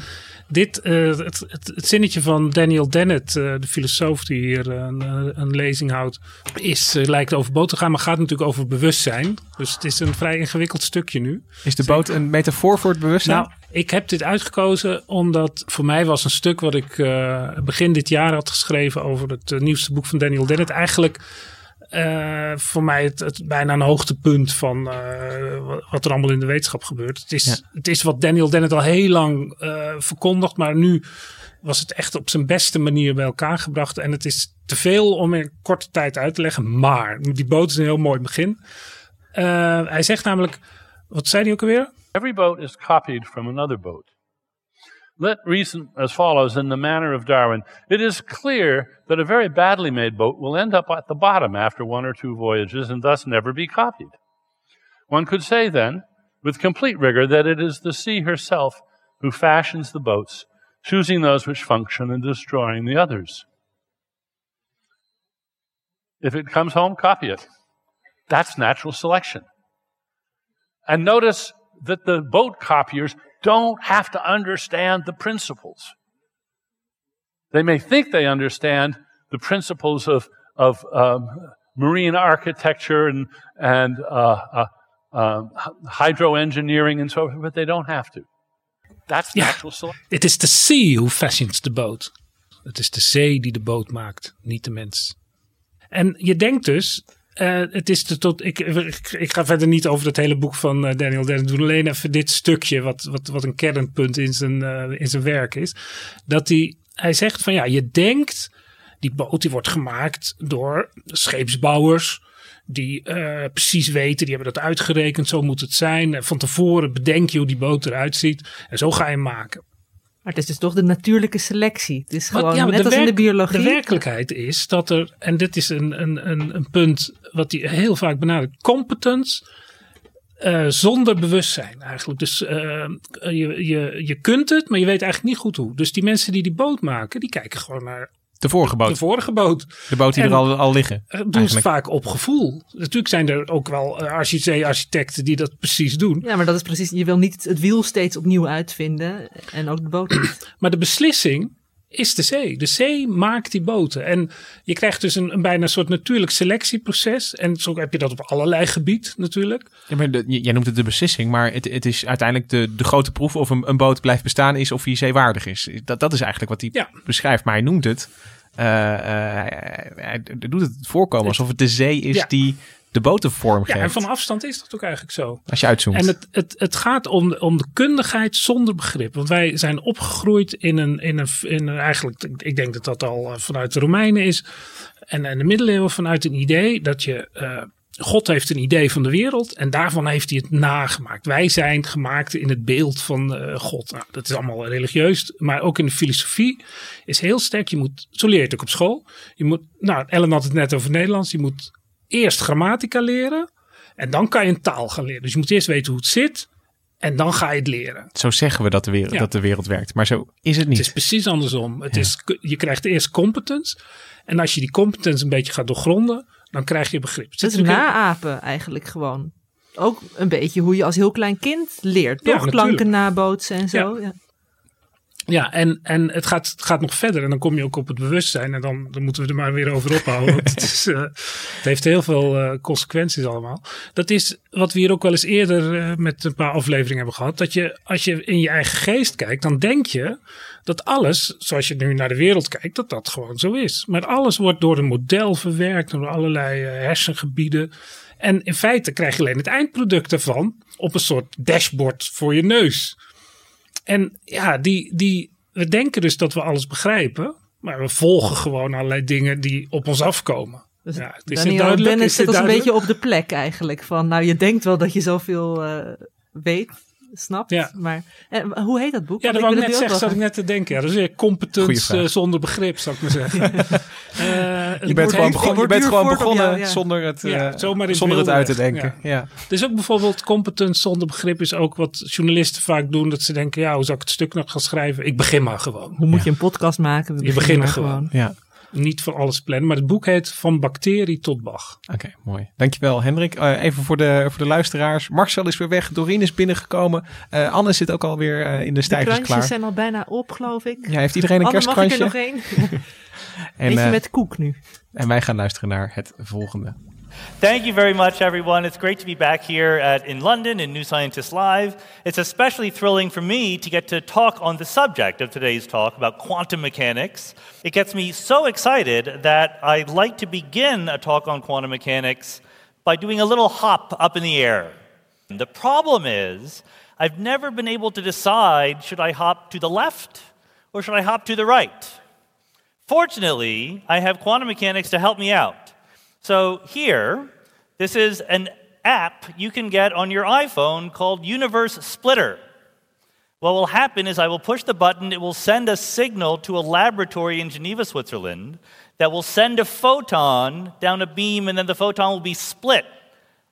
Dit, eh, het, het, het zinnetje van Daniel Dennett, de filosoof die hier een, een lezing houdt, is, lijkt over boot te gaan, maar gaat natuurlijk over bewustzijn. Dus het is een vrij ingewikkeld stukje nu. Is de boot een metafoor voor het bewustzijn? Nou, ik heb dit uitgekozen omdat voor mij was een stuk wat ik eh, begin dit jaar had geschreven over het eh, nieuwste boek van Daniel Dennett. Eigenlijk eh, voor mij het, het bijna een hoogtepunt van wat- er allemaal in de wetenschap gebeurt. Het is, Ja. het is wat Daniel Dennett al heel lang verkondigt, maar nu was het echt op zijn beste manier bij elkaar gebracht. En het is te veel om in korte tijd uit te leggen. Maar die boot is een heel mooi begin. Hij zegt namelijk, wat zei hij ook alweer? Every boat is copied from another boat. Let reason as follows in the manner of Darwin. It is clear that a very badly made boat will end up at the bottom after one or two voyages and thus never be copied. One could say then, with complete rigor, that it is the sea herself who fashions the boats, choosing those which function and destroying the others. If it comes home, copy it. That's natural selection. And notice that the boat copiers don't have to understand the principles. They may think they understand the principles of, of um, marine architecture and, and uh, uh, uh, hydroengineering and so forth, but they don't have to. That's Ja. natural selection. Het is de sea who fashions the boat. Het is de zee die de boot maakt, niet de mens. En je denkt dus, eh, het is tot, ik, ik, ga verder niet over dat hele boek van eh, Daniel Dennett doen, alleen even dit stukje, wat, wat, wat een kernpunt in zijn, eh, in zijn werk is. Dat hij, hij zegt van ja, je denkt, die boot die wordt gemaakt door scheepsbouwers. Die precies weten, die hebben dat uitgerekend, zo moet het zijn. Van tevoren bedenk je hoe die boot eruit ziet. En zo ga je hem maken. Maar het is dus toch de natuurlijke selectie. Het is gewoon ja, net als in de biologie. De werkelijkheid is dat er, en dit is een, een, een, een punt wat hij heel vaak benadrukt, competence eh, zonder bewustzijn eigenlijk. Dus eh, je, je, je kunt het, maar je weet eigenlijk niet goed hoe. Dus die mensen die die boot maken, die kijken gewoon naar De vorige boot. de vorige boot. De boot die En, er al, al liggen. eh, doen ze eigenlijk. vaak op gevoel. Natuurlijk zijn er ook wel eh, archi- architecten die dat precies doen. Ja, maar dat is precies. Je wil niet het wiel steeds opnieuw uitvinden. En ook de boot niet. Maar de beslissing is de zee. De zee maakt die boten. En je krijgt dus een, een bijna soort natuurlijk selectieproces. En zo heb je dat op allerlei gebied natuurlijk. Ja, maar de- jij noemt het de beslissing, maar het, het is uiteindelijk de, de grote proef of een, een boot blijft bestaan is of hij zeewaardig is. Dat, dat is eigenlijk wat hij Ja. beschrijft, maar hij noemt het. eh, eh, hij, hij- hij doet het voorkomen alsof het de zee is Ja. die de boten vormgeeft. Ja, en van afstand is dat ook eigenlijk zo. Als je uitzoomt. En het, het, het gaat om, om de kundigheid zonder begrip. Want wij zijn opgegroeid in een, in een, in een eigenlijk, ik denk dat dat al eh, vanuit de Romeinen is. En in de middeleeuwen vanuit een idee dat je, eh, God heeft een idee van de wereld en daarvan heeft hij het nagemaakt. Wij zijn gemaakt in het beeld van eh, God. Nou, dat is allemaal religieus, maar ook in de filosofie is heel sterk. Je moet, zo leer je het ook op school. Je moet, nou, Ellen had het net over Nederlands. Je moet eerst grammatica leren en dan kan je een taal gaan leren. Dus je moet eerst weten hoe het zit en dan ga je het leren. Zo zeggen we dat de, wereld, Ja. dat de wereld werkt, maar zo is het niet. Het is precies andersom. Het is, je krijgt eerst competence. En als je die competence een beetje gaat doorgronden, dan krijg je begrip. Het is heel- naapen eigenlijk gewoon. Ook een beetje hoe je als heel klein kind leert. Toch klanken nabootsen en zo. Ja. Ja, en, en het, gaat, het gaat nog verder. En dan kom je ook op het bewustzijn. En dan, dan moeten we er maar weer over ophouden. [LAUGHS] want het, is, eh, het heeft heel veel eh, consequenties allemaal. Dat is wat we hier ook wel eens eerder eh, met een paar afleveringen hebben gehad. Dat je, als je in je eigen geest kijkt, dan denk je dat alles, zoals je nu naar de wereld kijkt, dat dat gewoon zo is. Maar alles wordt door een model verwerkt, door allerlei hersengebieden. En in feite krijg je alleen het eindproduct ervan op een soort dashboard voor je neus. En ja, die, die, we denken dus dat we alles begrijpen. Maar we volgen gewoon allerlei dingen die op ons afkomen. Dus ja, het is Daniel duidelijk? Dennis Is zit ons een beetje op de plek eigenlijk. Van, nou, je denkt wel dat je zoveel eh, weet, snapt. Ja. Maar en, hoe heet dat boek? Ja, dat Want wou ik net zeggen, zat ik net te denken. Ja, dat is weer vraag. eh, zonder begrip, zou ik maar zeggen. [LAUGHS] Eh, het je bent wordt gewoon, begon- je bent gewoon begonnen jou, ja. zonder het, eh, in zonder het uit te denken. Ja. Ja. Dus ook bijvoorbeeld competence zonder begrip is ook wat journalisten vaak doen. Dat ze denken, ja, hoe zou ik het stuk nog gaan schrijven? Ik begin maar gewoon. Hoe moet je een podcast maken? We Je beginnen begint maar gewoon. Ja. Niet van alles plannen. Maar het boek heet Van bacterie tot Bach. Oké, mooi. Dankjewel, Hendrik. Eh, even voor de, voor de luisteraars. Marcel is weer weg. Doreen is binnengekomen. Eh, Anne zit ook alweer eh in de De stijgers krantjes klaar. zijn al bijna op, geloof ik. Ja, heeft iedereen een Anne, mag ik er nog één? [LAUGHS] En, Eentje met koek nu. en wij gaan luisteren naar het volgende. Thank you very much, everyone. It's great to be back here at, in London in New Scientist Live. It's especially thrilling for me to get to talk on the subject of today's talk about quantum mechanics. It gets me so excited that I'd like to begin a talk on quantum mechanics by doing a little hop up in the air. The problem is, I've never been able to decide should I hop to the left or should I hop to the right? Fortunately, I have quantum mechanics to help me out. So here, this is an app you can get on your iPhone called Universe Splitter. What will happen is I will push the button, it will send a signal to a laboratory in Geneva, Switzerland, that will send a photon down a beam, and then the photon will be split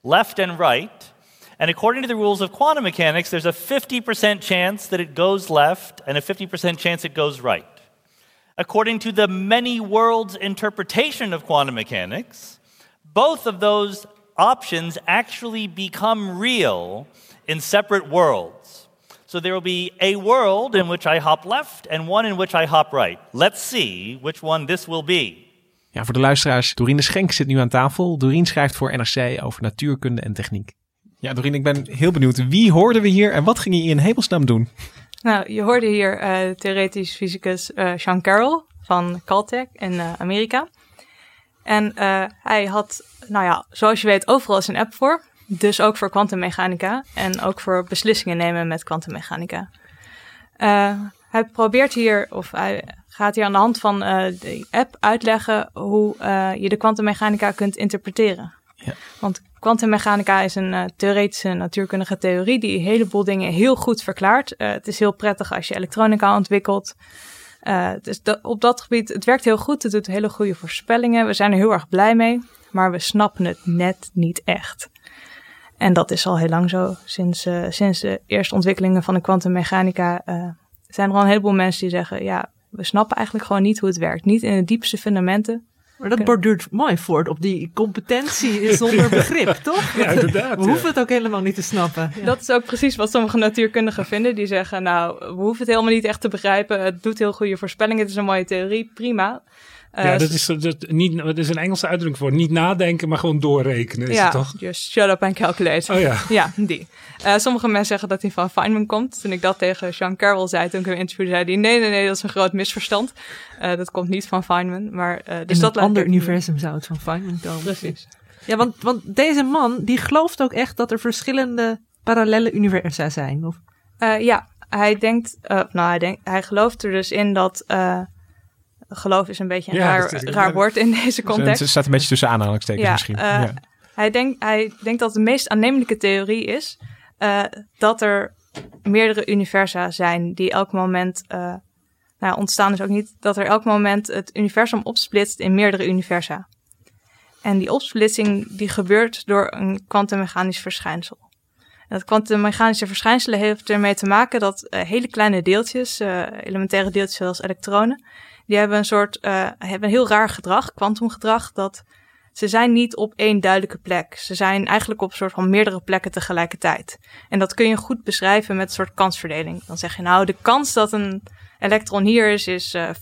left and right. And according to the rules of quantum mechanics, there's a 50% chance that it goes left and a 50% chance it goes right. According to the many worlds interpretation of quantum mechanics, both of those options actually become real in separate worlds. So there will be a world in which I hop left and one in which I hop right. Let's see which one this will be. Ja, voor de luisteraars, Doreen de Schenk zit nu aan tafel. Doreen schrijft voor NRC over natuurkunde en techniek. Ja, Doreen, ik ben heel benieuwd. Wie hoorden we hier en wat ging je in hemelsnaam doen? Nou, je hoorde hier uh, theoretisch fysicus uh, Sean Carroll van Caltech in uh, Amerika. En hij had, nou ja, zoals je weet, overal is een app voor. Dus ook voor kwantummechanica en ook voor beslissingen nemen met kwantummechanica. hij probeert hier, of hij gaat hier aan de hand van de app uitleggen hoe je de kwantummechanica kunt interpreteren. Ja. Want kwantummechanica is een uh, theoretische natuurkundige theorie die een heleboel dingen heel goed verklaart. Uh, het is heel prettig als je elektronica ontwikkelt. Dus op dat gebied, het werkt heel goed. Het doet hele goede voorspellingen. We zijn er heel erg blij mee. Maar we snappen het net niet echt. En dat is al heel lang zo. Sinds, sinds de eerste ontwikkelingen van de kwantummechanica zijn er al een heleboel mensen die zeggen... ja, we snappen eigenlijk gewoon niet hoe het werkt. Niet in de diepste fundamenten. Maar dat borduurt mooi voort op die competentie zonder [LAUGHS] begrip, toch? Ja, inderdaad. We hoeven het ook helemaal niet te snappen. Ja. Dat is ook precies wat sommige natuurkundigen vinden. Die zeggen, nou, we hoeven het helemaal niet echt te begrijpen. Het doet heel goede voorspellingen. Het is een mooie theorie, prima. Uh, ja, dat is, dat, niet, dat is een Engelse uitdrukking voor niet nadenken, maar gewoon doorrekenen. Is ja, het toch? just shut up and calculate. Oh ja. Ja, die. Uh, sommige mensen zeggen dat hij van Feynman komt. Toen ik dat tegen Sean Carroll zei, toen ik hem interviewde, zei hij: nee, nee, nee, dat is een groot misverstand. Uh, dat komt niet van Feynman. Maar, dus In dat een ander universum zou het van Feynman komen. Precies. Ja, want, want deze man, die gelooft ook echt dat er verschillende parallele universa zijn. Of? ja, hij denkt, nou, hij, denkt, hij gelooft er dus in dat geloof is een beetje een ja, raar, raar woord in deze context. Het staat een beetje tussen aanhalingstekens ja, misschien. Uh, ja. hij, denkt, hij denkt dat de meest aannemelijke theorie is uh, dat er meerdere universa zijn die elk moment uh, nou, ontstaan is ook niet dat er elk moment het universum opsplitst in meerdere universa. En die opsplitsing die gebeurt door een kwantummechanisch verschijnsel. En dat kwantummechanische verschijnselen heeft ermee te maken dat hele kleine deeltjes, elementaire deeltjes zoals elektronen, die hebben een soort, uh, hebben een heel raar gedrag, kwantumgedrag, dat ze zijn niet op één duidelijke plek. Ze zijn eigenlijk op een soort van meerdere plekken tegelijkertijd. En dat kun je goed beschrijven met een soort kansverdeling. Dan zeg je nou, de kans dat een elektron hier is, is uh, 50%,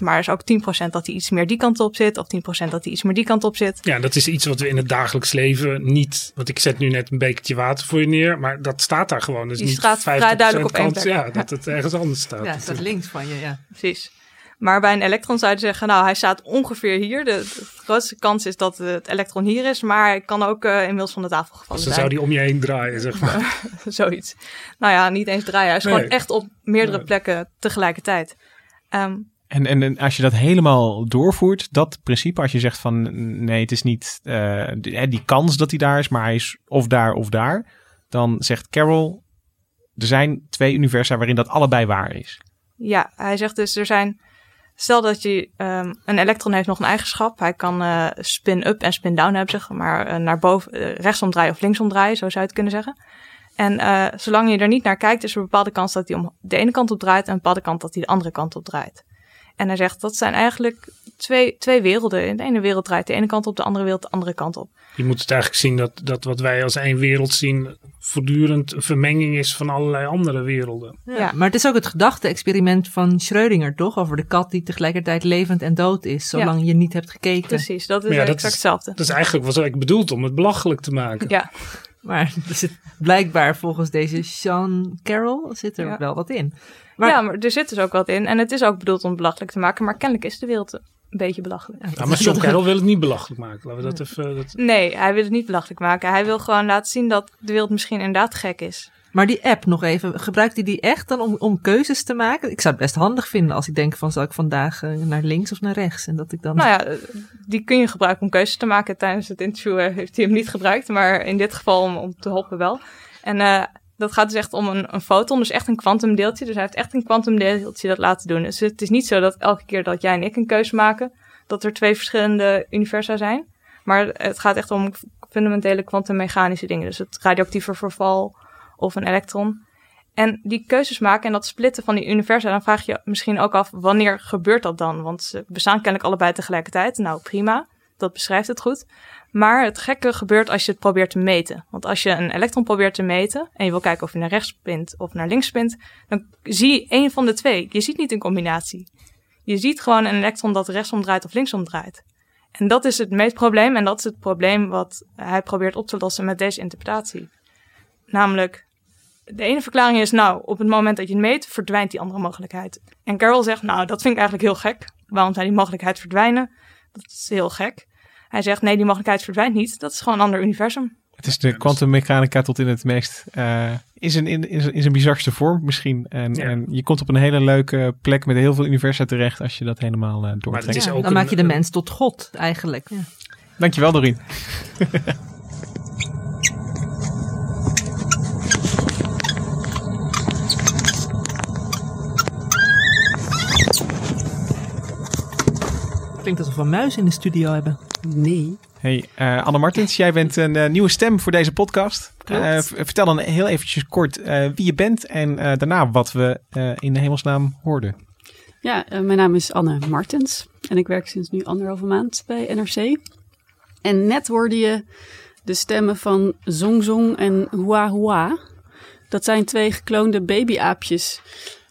maar er is ook 10% dat hij iets meer die kant op zit, of 10% dat hij iets meer die kant op zit. Ja, dat is iets wat we in het dagelijks leven niet, want ik zet nu net een bekertje water voor je neer, maar dat staat daar gewoon. Dus die niet staat vrij duidelijk op één kans, plek. Ja, dat het ergens anders staat. Ja, het staat links van je, ja. Precies. Maar bij een elektron zou je zeggen, nou, hij staat ongeveer hier. De, de grootste kans is dat het elektron hier is, maar hij kan ook uh, inmiddels van de tafel gevallen dus dan zijn. zou die om je heen draaien, zeg maar. [LAUGHS] Zoiets. Nou ja, niet eens draaien. Hij is Nee. gewoon echt op meerdere Nee. plekken tegelijkertijd. Ehm, En, en, en als je dat helemaal doorvoert, dat principe, als je zegt van nee, het is niet eh, die, hè, die kans dat hij daar is, maar hij is of daar of daar, dan zegt Carol, er zijn twee universa waarin dat allebei waar is. Ja, hij zegt dus er zijn. Stel dat je ehm, een elektron heeft nog een eigenschap. Hij kan eh, spin-up en spin-down hebben, zeg maar eh, naar boven, eh, rechtsom draaien of linksom draaien, zo zou je het kunnen zeggen. En eh, zolang je er niet naar kijkt, is er een bepaalde kans dat hij om de ene kant op draait en een bepaalde kant dat hij de andere kant op draait. En hij zegt dat zijn eigenlijk twee, twee werelden. In de ene wereld draait de ene kant op, de andere wereld de andere kant op. Je moet het eigenlijk zien dat, dat wat wij als één wereld zien, voortdurend een vermenging is van allerlei andere werelden. Ja, maar het is ook het gedachte-experiment van Schrödinger, toch? Over de kat die tegelijkertijd levend en dood is, zolang je niet hebt gekeken. Precies, dat is ja, exact dat is, hetzelfde. Dat is eigenlijk wat ik bedoeld om het belachelijk te maken. Ja. [LAUGHS] Maar er zit blijkbaar volgens deze Sean Carroll zit er Ja. wel wat in. Maar, ja, maar er zit dus ook wat in. En het is ook bedoeld om belachelijk te maken. Maar kennelijk is de wereld een beetje belachelijk. Ja, maar John Carroll wil het niet belachelijk maken. Laten we dat even... Dat... Nee, hij wil het niet belachelijk maken. Hij wil gewoon laten zien dat de wereld misschien inderdaad gek is. Maar die app nog even, gebruikt hij die echt dan om, om keuzes te maken? Ik zou het best handig vinden als ik denk van zal ik vandaag eh, naar links of naar rechts? En dat ik dan... Nou ja, eh, die kun je gebruiken om keuzes te maken. Tijdens het interview eh, heeft hij hem niet gebruikt, maar in dit geval om, om te helpen wel. En eh, dat gaat dus echt om een, een foton, dus echt een kwantumdeeltje. Dus hij heeft echt een kwantumdeeltje dat laten doen. Dus het is niet zo dat elke keer dat jij en ik een keuze maken, dat er twee verschillende universa zijn. Maar het gaat echt om fundamentele kwantummechanische dingen. Dus het radioactieve verval of een elektron. En die keuzes maken en dat splitten van die universa, dan vraag je misschien ook af, wanneer gebeurt dat dan? Want ze bestaan kennelijk allebei tegelijkertijd. Nou, prima. Dat beschrijft het goed. Maar het gekke gebeurt als je het probeert te meten. Want als je een elektron probeert te meten en je wil kijken of je naar rechts spint of naar links spint, dan zie je één van de twee. Je ziet niet een combinatie. Je ziet gewoon een elektron dat rechtsom draait of linksom draait. En dat is het meetprobleem en dat is het probleem wat hij probeert op te lossen met deze interpretatie. Namelijk, de ene verklaring is, nou, op het moment dat je het meet, verdwijnt die andere mogelijkheid. En Carroll zegt, nou, dat vind ik eigenlijk heel gek. Waarom zou die mogelijkheid verdwijnen? Dat is heel gek. Hij zegt, nee, die mogelijkheid verdwijnt niet. Dat is gewoon een ander universum. Het is de kwantummechanica tot in het meest, eh, in, zijn, in, in, zijn, in zijn bizarste vorm misschien. En, en je komt op een hele leuke plek met heel veel universa terecht als je dat helemaal uh, doortrekt. Ja, dan maak je de mens tot God eigenlijk. Ja. Dankjewel Dorien. [LAUGHS] Klinkt alsof we een muis in de studio hebben. Nee. Hey, uh, Anne Martens, jij bent een uh, nieuwe stem voor deze podcast. Uh, vertel dan heel eventjes kort wie je bent en daarna wat we in de hemelsnaam hoorden. Ja, mijn naam is Anne Martens en ik werk sinds nu anderhalve maand bij NRC. En net hoorde je de stemmen van Zong Zong en Hua Hua. Dat zijn twee gekloonde babyaapjes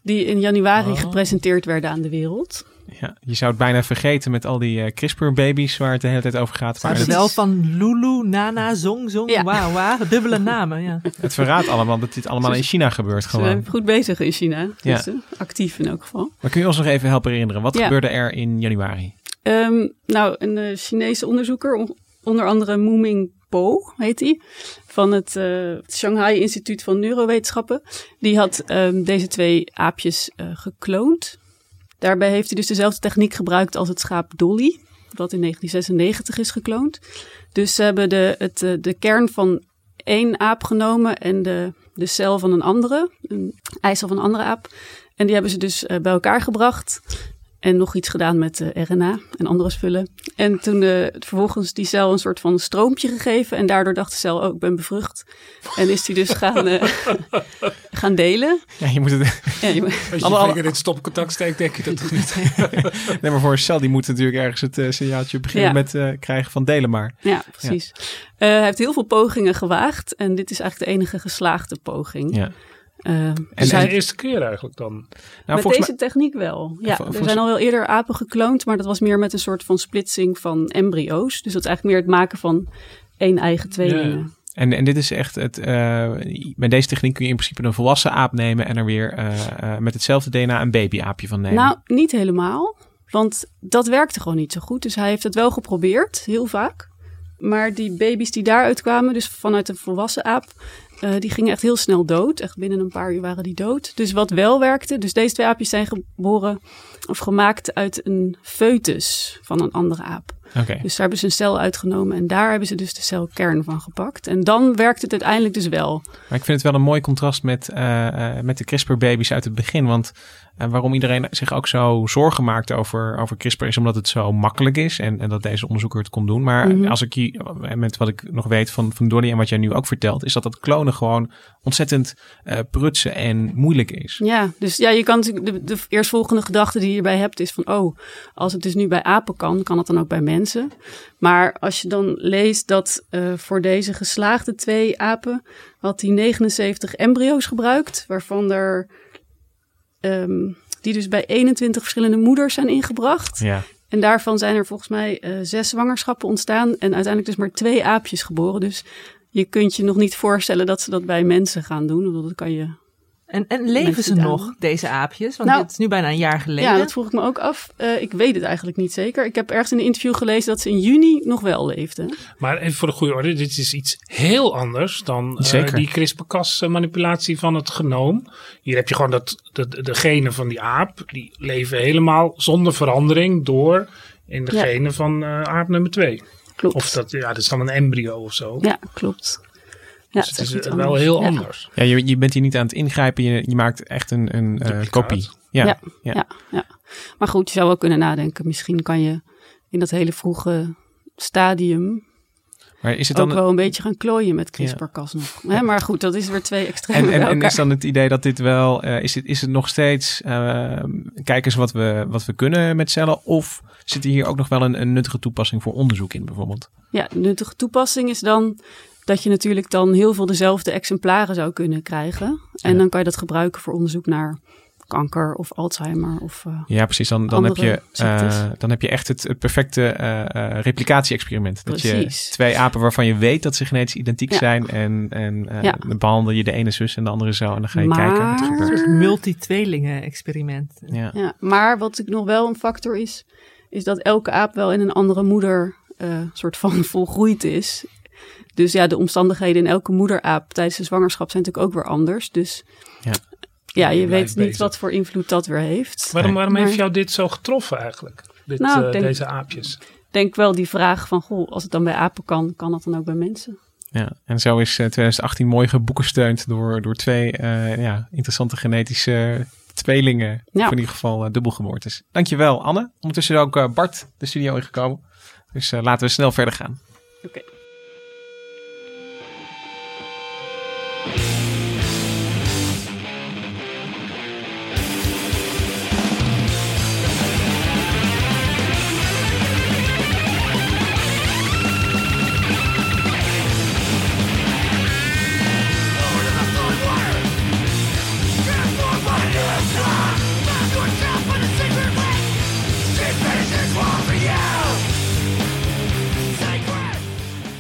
die in januari oh. gepresenteerd werden aan de wereld. Ja, je zou het bijna vergeten met al die uh, CRISPR-baby's waar het de hele tijd over gaat. Maar het wel van Lulu, Nana, Zong, Zong, ja. Wauw, wauw, dubbele namen. Ja. Het verraadt allemaal dat dit allemaal in China gebeurt. Gewoon. Ze zijn goed bezig in China, dus, ja. actief in elk geval. Maar kun je ons nog even helpen herinneren? Wat ja. gebeurde er in januari? Um, nou, een uh, Chinese onderzoeker, onder andere Mu Ming Po heet hij, van het uh, Shanghai Instituut van Neurowetenschappen. Die had um, deze twee aapjes gekloond. Daarbij heeft hij dus dezelfde techniek gebruikt als het schaap Dolly, wat in 1996 is gekloond. Dus ze hebben de, het, de kern van één aap genomen en de, de cel van een andere, een eicel van een andere aap. En die hebben ze dus bij elkaar gebracht. En nog iets gedaan met uh, RNA en andere spullen. En toen uh, vervolgens die cel een soort van stroompje gegeven. En daardoor dacht de cel, oh, ik ben bevrucht. En is die dus [LAUGHS] gaan, uh, gaan delen. Ja, je moet het... Ja, je moet... Als je alle, vinger in het stopcontact steekt, denk je dat toch niet? [LAUGHS] nee, maar voor een cel, die moet natuurlijk ergens het signaaltje beginnen ja. met krijgen van delen maar. Ja, precies. Ja. hij heeft heel veel pogingen gewaagd. En dit is eigenlijk de enige geslaagde poging. Ja. Uh, en dus de eerste keer eigenlijk dan? Nou, met deze techniek wel. Ja, er zijn al wel eerder apen gekloond, maar dat was meer met een soort van splitsing van embryo's. Dus dat is eigenlijk meer het maken van één eigen tweelingen. Ja. En, en dit is echt het. Uh, met deze techniek kun je in principe een volwassen aap nemen en er weer uh, uh, met hetzelfde DNA een babyaapje van nemen. Nou, niet helemaal. Want dat werkte gewoon niet zo goed. Dus hij heeft het wel geprobeerd, heel vaak. Maar die baby's die daaruit kwamen, dus vanuit een volwassen aap, uh, die gingen echt heel snel dood. Echt binnen een paar uur waren die dood. Dus wat wel werkte, dus deze twee aapjes zijn geboren of gemaakt uit een foetus van een andere aap. Okay. Dus daar hebben ze een cel uitgenomen en daar hebben ze dus de celkern van gepakt. En dan werkt het uiteindelijk dus wel. Maar ik vind het wel een mooi contrast met, uh, uh, met de CRISPR-baby's uit het begin. Want en waarom iedereen zich ook zo zorgen maakt over, over CRISPR is omdat het zo makkelijk is en, en dat deze onderzoeker het kon doen. Maar Mhm. als ik hier, met wat ik nog weet van, van Donnie en wat jij nu ook vertelt, is dat dat klonen gewoon ontzettend uh, prutsen en moeilijk is. Ja, dus ja, je kan de, de eerstvolgende gedachte die je hierbij hebt is van, oh, als het dus nu bij apen kan, kan het dan ook bij mensen. Maar als je dan leest dat uh, voor deze geslaagde twee apen had hij 79 embryo's gebruikt, waarvan er um, die dus bij 21 verschillende moeders zijn ingebracht. Ja. En daarvan zijn er volgens mij uh, zes zwangerschappen ontstaan en uiteindelijk dus maar twee aapjes geboren. Dus je kunt je nog niet voorstellen dat ze dat bij mensen gaan doen. Want dat kan je En, en leven ze nog, deze aapjes? Want Nou, het is nu bijna een jaar geleden. Ja, dat vroeg ik me ook af. Eh, ik weet het eigenlijk niet zeker. Ik heb ergens in een interview gelezen dat ze in juni nog wel leefden. Maar even voor de goede orde, dit is iets heel anders dan eh, die CRISPR-Cas manipulatie van het genoom. Hier heb je gewoon dat de, de genen van die aap, die leven helemaal zonder verandering door in de Ja. genen van eh, aap nummer 2. Klopt. Of dat, ja, dat is dan een embryo of zo. Ja, klopt. Ja, Dus het is iets wel heel Ja. anders. Ja, je, je bent hier niet aan het ingrijpen, je, je maakt echt een, een eh, kopie. Ja, Ja, ja. ja. Ja, Maar goed, je zou wel kunnen nadenken. Misschien kan je in dat hele vroege stadium Maar is het ook dan wel een beetje gaan klooien met CRISPR-Cas nog. Hè, maar goed, dat is weer twee extremen En, en, is dan het idee dat dit wel, eh, is, het, is het nog steeds, eh, kijken eens wat we, wat we kunnen met cellen? Of zit hier ook nog wel een, een nuttige toepassing voor onderzoek in bijvoorbeeld? Ja, nuttige toepassing is dan dat je natuurlijk dan heel veel dezelfde exemplaren zou kunnen krijgen. En dan kan je dat gebruiken voor onderzoek naar kanker of Alzheimer of eh, Ja, precies. Dan, dan, heb, je, eh, dan heb je echt het, het perfecte eh, eh, replicatie-experiment. Dat Precies. je twee apen waarvan je weet dat ze genetisch identiek Ja. zijn. En, en eh, Ja. dan behandel je de ene zus en de andere zo. En dan ga je Maar- kijken wat er Een gebeurt. soort multi-tweelingen-experiment. Ja. Ja, maar wat ik nog wel een factor is, is dat elke aap wel in een andere moeder eh soort van [LAUGHS] volgroeid is. Dus ja, de omstandigheden in elke moederaap tijdens de zwangerschap zijn natuurlijk ook weer anders. Dus ja, ja je weet niet bezig. wat voor invloed dat weer heeft. Waarom, waarom Maar- heeft jou dit zo getroffen eigenlijk? Dit, Nou, ik eh, denk- deze aapjes. denk wel die vraag van, goh, als het dan bij apen kan, kan dat dan ook bij mensen? Ja, en zo is eh, 2018 mooi geboekensteund door, door twee eh, ja, interessante genetische tweelingen. Ja. Of in ieder geval uh, dubbelgeboortes. Dankjewel Anne. Ondertussen is ook eh, Bart de studio ingekomen. Dus eh, laten we snel verder gaan. Oké.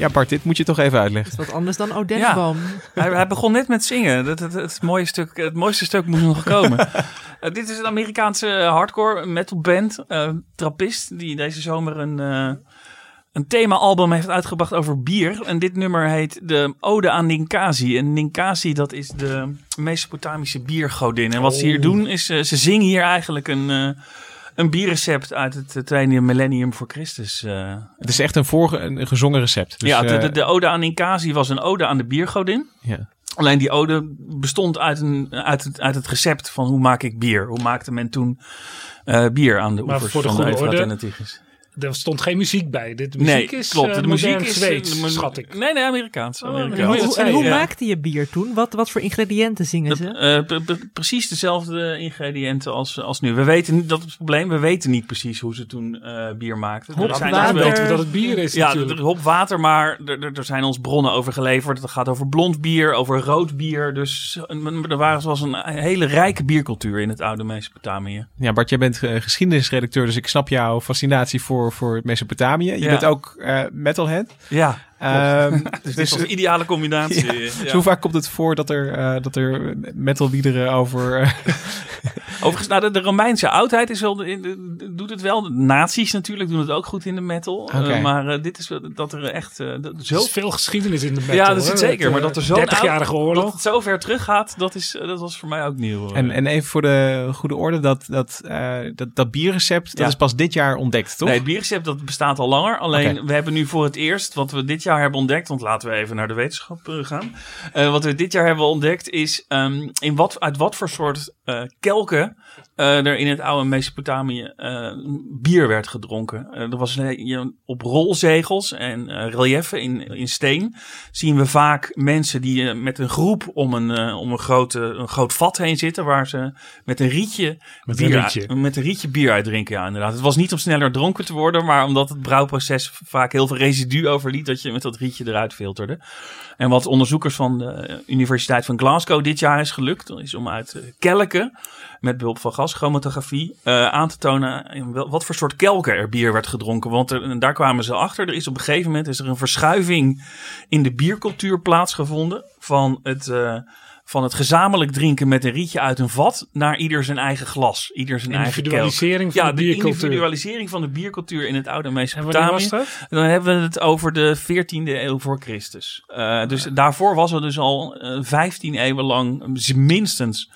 Ja Bart, dit moet je toch even uitleggen. Wat anders dan Odenneboom. Hij, hij begon net met zingen. Het, het, het, mooie stuk, het mooiste stuk moest nog komen. [LAUGHS] Eh, dit is een Amerikaanse hardcore metal band, eh trappist, die deze zomer een, eh een thema-album heeft uitgebracht over bier. En dit nummer heet de Ode aan Ninkasi. En Ninkasi, dat is de Mesopotamische biergodin. En wat ze hier Oh. doen, is eh, ze zingen hier eigenlijk een... een bierrecept uit het eh, tweede millennium voor Christus. eh. Het is echt een, vorige, een gezongen recept. Dus, ja, de, de, eh, de ode aan Ninkasi was een ode aan de biergodin. Ja. Alleen die ode bestond uit, een, uit, het, uit het recept van hoe maak ik bier. Hoe maakte men toen eh, bier aan de Maar oevers voor de van de goede Eufraat en de Tigris. Er stond geen muziek bij. Dit muziek nee, is klopt. eh, de muziek is Zweeds, de mu- schat ik. Nee, nee, Amerikaans. Oh, Amerikaans. En hoe, en hoe Ja. maakte je bier toen? Wat, wat voor ingrediënten zingen ze? Eh, pre- pre- precies dezelfde ingrediënten als, als nu. We weten niet, dat is het probleem, we weten niet precies hoe ze toen eh, bier maakten. Hop, Er zijn water. echt wel- weten we dat het bier is Ja, natuurlijk. hop, water, maar er, zijn ons bronnen over geleverd. Het gaat over blond bier, over rood bier. Dus eh, er waren zoals een hele rijke biercultuur in het oude Mesopotamië. Ja, Bart, jij bent eh, geschiedenisredacteur, dus ik snap jouw fascinatie voor, voor Mesopotamië. Je Ja. bent ook eh, metalhead. Ja, Ehm, [LAUGHS] dus dit was een ideale combinatie. [LAUGHS] Ja. Ja. Dus hoe vaak komt het voor dat er, eh, dat er metalliederen over... eh, [LAUGHS] Overigens, nou, de, de Romeinse oudheid is wel, de- de- doet het wel. Nazi's natuurlijk doen het ook goed in de metal. Oké. Eh, maar dit is wel- dat er echt eh, dat zo... Er is veel geschiedenis in de metal. ja, dat is zeker. Maar dat er zo'n 30-jarige oud- oorlog. Dat het zo ver teruggaat, dat, is, dat was voor mij ook nieuw. en, en even voor de goede orde, dat, dat, eh, dat, dat bierrecept, dat is pas dit jaar ontdekt, toch? Nee, het bierrecept dat bestaat al langer. Alleen we hebben nu voor het eerst, wat we dit jaar hebben ontdekt, want laten we even naar de wetenschap eh, gaan. Eh, wat we dit jaar hebben ontdekt is ehm, in wat, uit wat voor soort eh, kelken eh, er in het oude Mesopotamië eh, bier werd gedronken. Eh, er was een- je- op rolzegels en relieven in, in steen zien we vaak mensen die met een groep om een, om een, grote, een groot vat heen zitten, waar ze met een rietje, Met een bier, rietje. uit- met een rietje bier uitdrinken. Ja, inderdaad. Het was niet om sneller dronken te worden, maar omdat het brouwproces vaak heel veel residu overliet, dat je met dat rietje eruit filterde. En wat onderzoekers van de Universiteit van Glasgow dit jaar is gelukt, is om uit kelken, met behulp van gaschromatografie, eh, aan te tonen wat voor soort kelken er bier werd gedronken. Want er, daar kwamen ze achter. Er is op een gegeven moment is er een verschuiving in de biercultuur plaatsgevonden van het, eh, van het gezamenlijk drinken met een rietje uit een vat naar ieder zijn eigen glas, ieder zijn eigen kelk. Individualisering van ja, de biercultuur. individualisering van de biercultuur in het oude Mesopotamië. Dan hebben we het over de 14e eeuw voor Christus. Eh, dus daarvoor was er dus al eh, 15 eeuwen lang minstens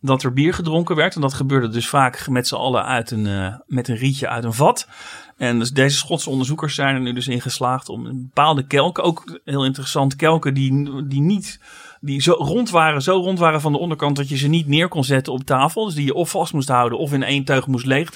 dat er bier gedronken werd. En dat gebeurde dus vaak met z'n allen uit een, eh, met een rietje uit een vat. En dus deze Schotse onderzoekers zijn er nu dus in geslaagd om een bepaalde kelken, ook heel interessant, kelken die, die niet, die zo rond waren, zo rond waren van de onderkant dat je ze niet neer kon zetten op tafel. Dus die je of vast moest houden of in één teug moest leeg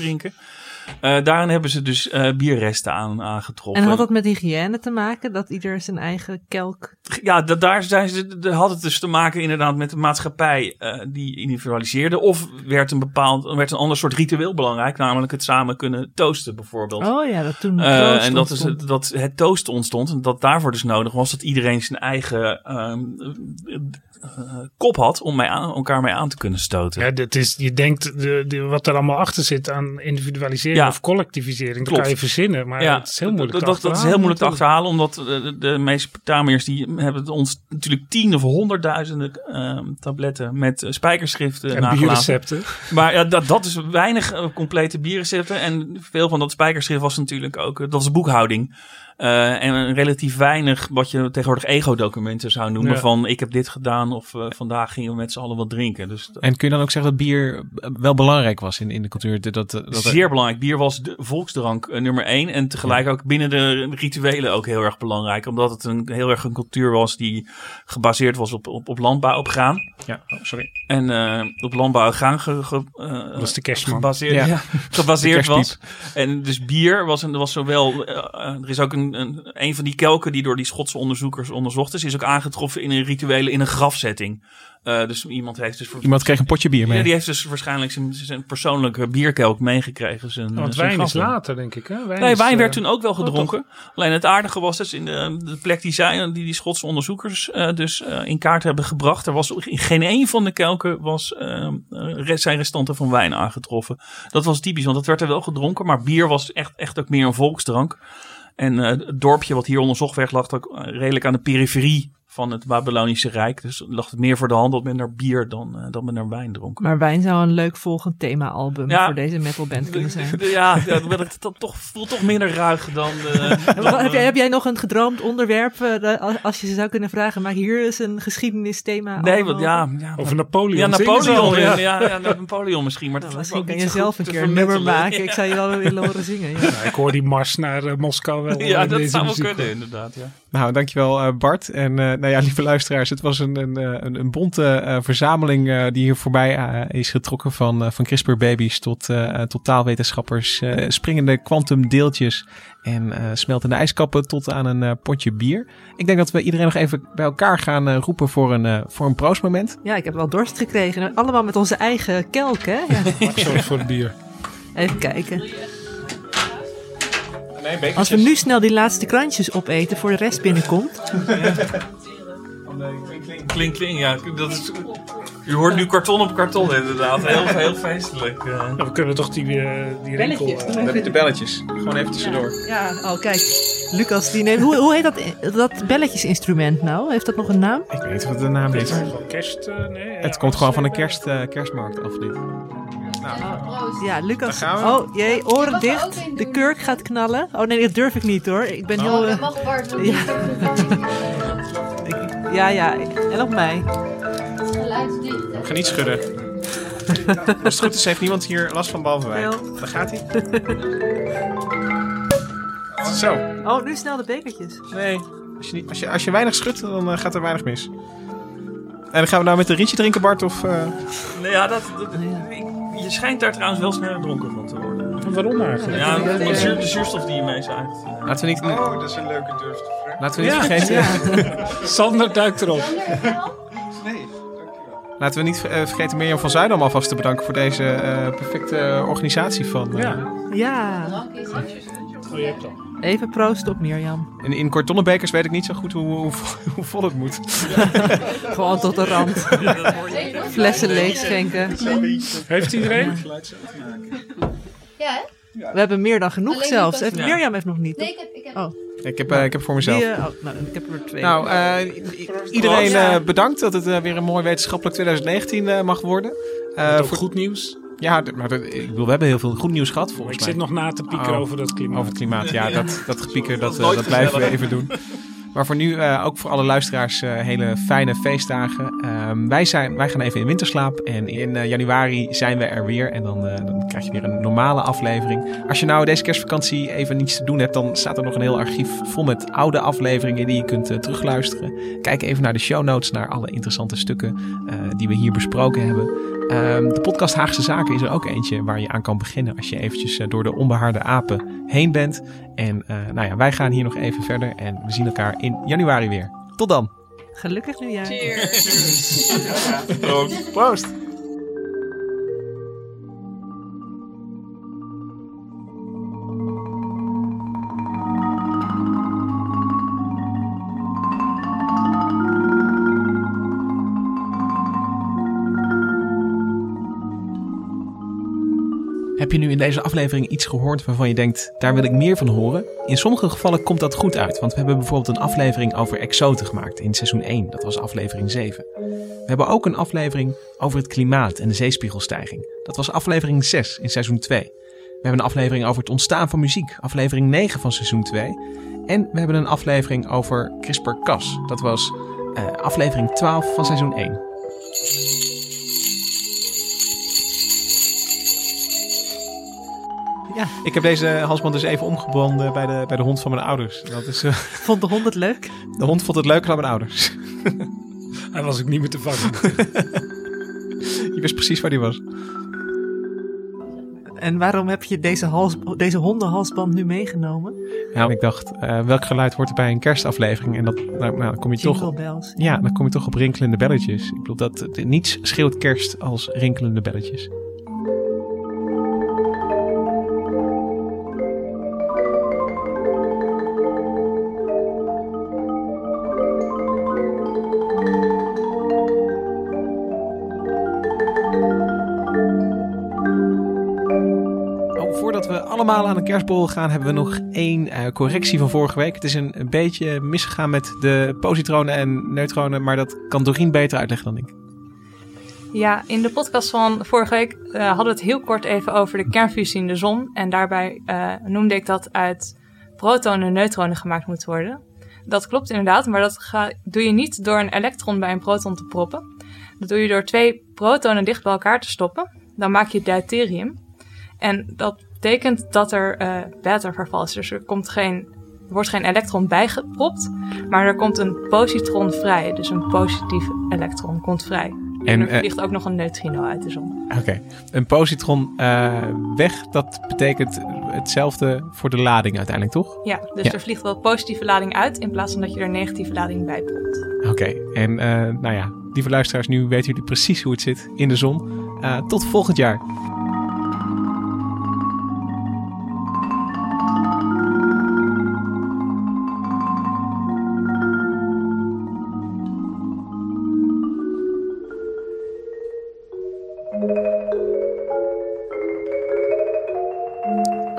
Eh, daarin hebben ze dus eh, bierresten aan, aangetroffen. En had dat met hygiëne te maken? Dat ieder zijn eigen kelk... Ja, da- daar zijn ze, de- had het dus te maken inderdaad met de maatschappij eh, die individualiseerde. Of werd een bepaald, werd een ander soort ritueel belangrijk, namelijk het samen kunnen toosten bijvoorbeeld. Oh ja, dat toen en dat, is, dat het toosten ontstond. En dat daarvoor dus nodig was dat iedereen zijn eigen ehm, eh, eh, kop had om mee aan, elkaar mee aan te kunnen stoten. Ja, dat is, je denkt de, de, wat er allemaal achter zit aan individualisering Ja. of collectivisering. Dat kan je verzinnen, maar het is heel moeilijk dat, te dat, dat is heel moeilijk te achterhalen, omdat de, de, de Mesopotamiërs die hebben ons natuurlijk tien of honderdduizenden ehm, tabletten met eh, spijkerschriften En bierrecepten. Maar ja, dat, dat is weinig eh, complete bierrecepten. En veel van dat spijkerschrift was natuurlijk ook, eh, dat is boekhouding. Eh, en relatief weinig wat je tegenwoordig ego-documenten zou noemen Ja. van ik heb dit gedaan of eh, vandaag gingen we met z'n allen wat drinken. Dus En kun je dan ook zeggen dat bier eh, wel belangrijk was in, in de cultuur? Dat, dat, dat, Zeer belangrijk. Bier was de volksdrank nummer één. En tegelijk ook binnen de rituelen ook heel erg belangrijk. Omdat het een, heel erg een cultuur was die gebaseerd was op, op, op landbouw, op graan. Ja, oh, sorry. En eh, op landbouw en graan ge, ge- Dat is de kerstman. gebaseerd, Ja. ja. [LAUGHS] gebaseerd De was. En dus bier was, een, was zowel... er is ook een, een, een van die kelken die door die Schotse onderzoekers onderzocht is... is ook aangetroffen in een rituele, in een grafzetting. Eh, dus iemand heeft dus... voor- Iemand kreeg een potje bier mee. Ja, die heeft dus waarschijnlijk zijn, zijn persoonlijke bierkelk meegekregen. Zijn, Want zijn wijn is later, denk ik. Hè? Wijn nee, is, wijn eh, werd toen ook wel oh, gedronken. Alleen het aardige was dus in de, de plek die, zij, die die Schotse onderzoekers eh, dus in kaart hebben gebracht. Er was in geen één van de kelken was, eh, rest- zijn restanten van wijn aangetroffen. Dat was typisch, want dat werd er wel gedronken. Maar bier was echt, echt ook meer een volksdrank. En eh, het dorpje wat hier onderzocht werd lag ook eh, redelijk aan de periferie van het Babylonische Rijk. Dus lag het meer voor de hand dat men naar bier dan, eh, dan men naar wijn dronk. Maar wijn zou een leuk volgend thema-album Ja. voor deze metalband kunnen [LAUGHS] zijn. Ja, ja dat, dat, dat toch, voelt toch minder ruig dan... eh, [LAUGHS] wat- dan, heb, jij, heb jij nog een gedroomd onderwerp? dat- als, je ze zou kunnen vragen, maak hier eens een geschiedenisthema. Nee, album want ja, over. ja. Over Napoleon. Ja, al, Napoleon. ja. Ja, Napoleon misschien. Maar dat Nou, me misschien ook kan je zelf een keer een nummer maken. Ik zou je wel willen horen zingen. Ja. Ja, ik hoor die mars naar Moskou wel. Ja, in dat deze zou wel kunnen, inderdaad. Ja. Nou, dankjewel eh, Bart. En eh, nou ja, [LAUGHS] lieve luisteraars, het was een, een, eh, een, een bonte eh, verzameling eh, die hier voorbij is getrokken. Van, uh, van CRISPR-baby's tot, uh, tot taalwetenschappers, uh, springende kwantumdeeltjes en uh, smeltende ijskappen tot aan een uh, potje bier. Ik denk dat we iedereen nog even bij elkaar gaan uh, roepen voor een, uh, voor een proostmoment. Ja, ik heb wel dorst gekregen. Allemaal met onze eigen kelk, hè? Ja. [LAUGHS] Sorry voor het bier. Even kijken. Nee, Als we nu snel die laatste krantjes opeten voor de rest binnenkomt. Klink, klink, ja. Dat is, je hoort nu karton op karton inderdaad. Heel, heel feestelijk. Uh. Ja, we kunnen toch die, uh, die rinkel... De, de belletjes. Gewoon even tussendoor. Ja, oh kijk. Lucas, die neemt... Hoe, hoe heet dat, dat belletjesinstrument nou? Heeft dat nog een naam? Ik weet niet wat de naam is. Kerst... Uh, nee, het komt gewoon van een kerst, kerstmarkt af dit. Nou, ja, Lucas. Oh, jee, oren dicht. De kurk gaat knallen. Oh nee, dat durf ik niet hoor. Ik ben heel... Oh, dat mag Bart. [LAUGHS] Ja. ja, ja. En op mij. Gaan niet schudden. Als het goed is, heeft niemand hier last van behalve wij. Daar gaat hij. [LAUGHS] Zo. Oh, nu snel de bekertjes. Nee. Als je, niet, als je, als je weinig schudt, dan uh, gaat er weinig mis. En dan gaan we nou met een rietje drinken, Bart? Of, uh... Nee, ja, dat, dat, je schijnt daar trouwens wel sneller dronken van te worden. Waarom eigenlijk? Ja, de, zuur, de zuurstof die je meezuigt. Laten we niet... Oh, dat is een leuke vraag. Laten we niet ja. vergeten... Ja. [LAUGHS] Sander duikt erop. Laten we niet uh, vergeten Mirjam van Zuidam alvast te bedanken voor deze uh, perfecte organisatie van... Ja. Ja. Je hebt al. Even proosten op Mirjam. In, in kartonnenbekers weet ik niet zo goed hoe, hoe, [LAUGHS] hoe vol het moet. [LAUGHS] Gewoon tot de rand. Flessen leeg schenken. Heeft iedereen? Ja, hè? We hebben meer dan genoeg Alleen zelfs. Ja. Mirjam heeft nog niet. Nee, ik heb, ik heb Oh. Ik heb, eh, ik heb voor mezelf. Die, oh, nou, ik heb er twee. Nou, eh, iedereen eh, bedankt dat het weer een mooi wetenschappelijk 2019 eh, mag worden. Eh, ook goed nieuws. Ja, maar dat- ik bedoel, we hebben heel veel goed nieuws gehad volgens Ik mij. zit nog na te piekeren Oh, over dat klimaat. Over het klimaat, ja. Dat, dat gepieker, dat, dat blijven we even doen. Maar voor nu, eh, ook voor alle luisteraars, eh, hele fijne feestdagen. Ehm, wij, zijn, wij gaan even in winterslaap. En in eh, januari zijn we er weer. En dan, dan krijg je weer een normale aflevering. Als je nou deze kerstvakantie even niets te doen hebt, dan staat er nog een heel archief vol met oude afleveringen die je kunt terugluisteren. Kijk even naar de show notes, naar alle interessante stukken die we hier besproken hebben. Ehm, de podcast Haagse Zaken is er ook eentje waar je aan kan beginnen als je eventjes door de onbehaarde apen heen bent. En eh, nou ja, wij gaan hier nog even verder en we zien elkaar in januari weer. Tot dan. Gelukkig nieuwjaar. Proost. Heb je nu in deze aflevering iets gehoord waarvan je denkt, daar wil ik meer van horen? In sommige gevallen komt dat goed uit, want we hebben bijvoorbeeld een aflevering over exoten gemaakt in seizoen 1, dat was aflevering 7. We hebben ook een aflevering over het klimaat en de zeespiegelstijging. Dat was aflevering 6 in seizoen 2. We hebben een aflevering over het ontstaan van muziek, aflevering 9 van seizoen 2. En we hebben een aflevering over CRISPR-Cas. Dat was eh, aflevering 12 van seizoen 1. Ja. Ik heb deze halsband dus even omgebonden bij de, bij de hond van mijn ouders. Dat is, eh, [LAUGHS] Vond de hond het leuk? de hond vond het leuker dan mijn ouders. [LAUGHS] Hij was ook niet meer te vangen. [LAUGHS] Je wist precies waar die was. En waarom heb je deze, hals, deze hondenhalsband nu meegenomen? Nou, ik dacht, eh, welk geluid hoort er bij een kerstaflevering? En dat, nou, nou, dan kom je toch... Bells. Ja, dan kom je toch op rinkelende belletjes. Ik bedoel, dat, het- niets schreeuwt kerst als rinkelende belletjes. Allemaal aan de kerstborrel gaan, hebben we nog één eh, correctie van vorige week. Het is een, beetje misgegaan met de positronen en neutronen, maar dat kan Doreen beter uitleggen dan ik. Ja, in de podcast van vorige week eh, hadden we het heel kort even over de kernfusie in de zon. En daarbij eh, noemde ik dat uit protonen en neutronen gemaakt moet worden. Dat klopt inderdaad, maar dat doe je niet door een elektron bij een proton te proppen. Dat doe je door twee protonen dicht bij elkaar te stoppen. Dan maak je deuterium. En dat betekent dat er eh beta-verval is. Dus er, komt geen, er wordt geen elektron bijgepropt, maar er komt een positron vrij. Dus een positief elektron komt vrij. En, En, er eh, vliegt ook nog een neutrino uit de zon. Oké, een positron eh, weg, dat betekent hetzelfde voor de lading uiteindelijk, toch? Ja, dus Ja. er vliegt wel positieve lading uit in plaats van dat je er negatieve lading bij propt. Oké, en nou ja, lieve luisteraars, nu weten jullie precies hoe het zit in de zon. Tot volgend jaar.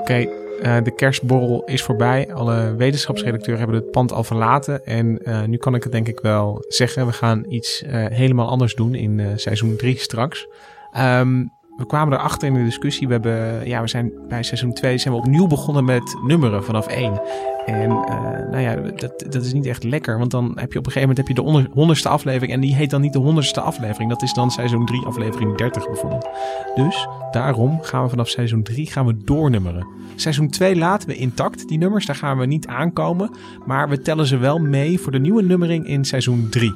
Oké, eh, de kerstborrel is voorbij. Alle wetenschapsredacteuren hebben het pand al verlaten. En eh, nu kan ik het denk ik wel zeggen. We gaan iets eh, helemaal anders doen in seizoen 3 straks. Ehm, we kwamen erachter in de discussie. We, hebben, ja, we zijn bij seizoen 2 zijn we opnieuw begonnen met nummeren vanaf 1. En eh, nou ja, dat, dat is niet echt lekker. Want dan heb je op een gegeven moment heb je de onder- honderdste aflevering. En die heet dan niet de honderdste aflevering. Dat is dan seizoen 3 aflevering 30 bijvoorbeeld. Dus daarom gaan we vanaf seizoen 3 gaan we doornummeren. Seizoen 2 laten we intact, die nummers. Daar gaan we niet aankomen. Maar we tellen ze wel mee voor de nieuwe nummering in seizoen 3.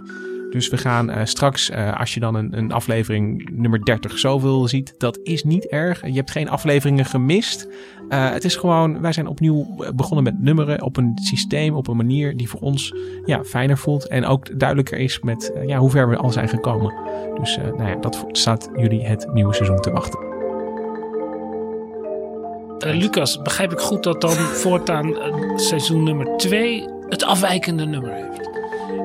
Dus we gaan eh, straks, eh, als je dan een, een aflevering nummer 30 zoveel ziet, dat is niet erg. Je hebt geen afleveringen gemist. Eh, het is gewoon, wij zijn opnieuw begonnen met nummeren op een systeem, op een manier die voor ons ja, fijner voelt. En ook duidelijker is met ja, hoe ver we al zijn gekomen. Dus nou ja, dat staat jullie het nieuwe seizoen te wachten. Lucas, begrijp ik goed dat dan voortaan seizoen nummer 2 het afwijkende nummer heeft?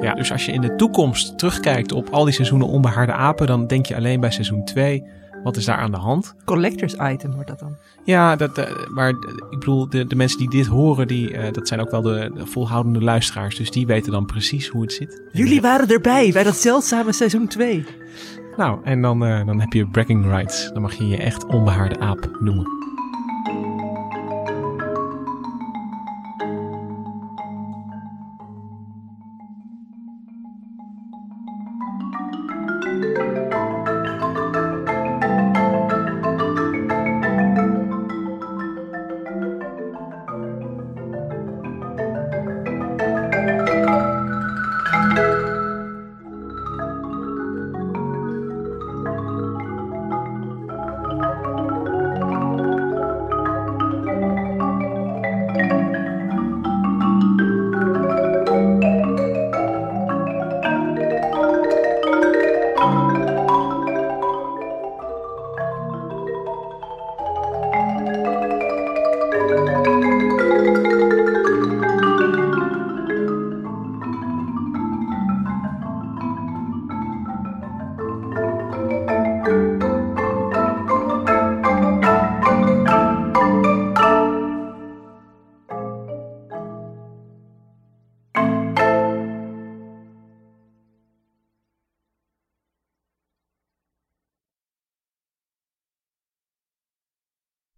Ja, dus als je in de toekomst terugkijkt op al die seizoenen onbehaarde apen, dan denk je alleen bij seizoen 2 Wat is daar aan de hand? Collectors item wordt dat dan. Ja, dat, eh, maar ik bedoel, de, de mensen die dit horen, die, eh, dat zijn ook wel de, de volhoudende luisteraars. Dus die weten dan precies hoe het zit. Jullie waren erbij bij dat zeldzame seizoen 2. Nou, en dan, eh, dan heb je bragging rights. Dan mag je je echt onbehaarde aap noemen.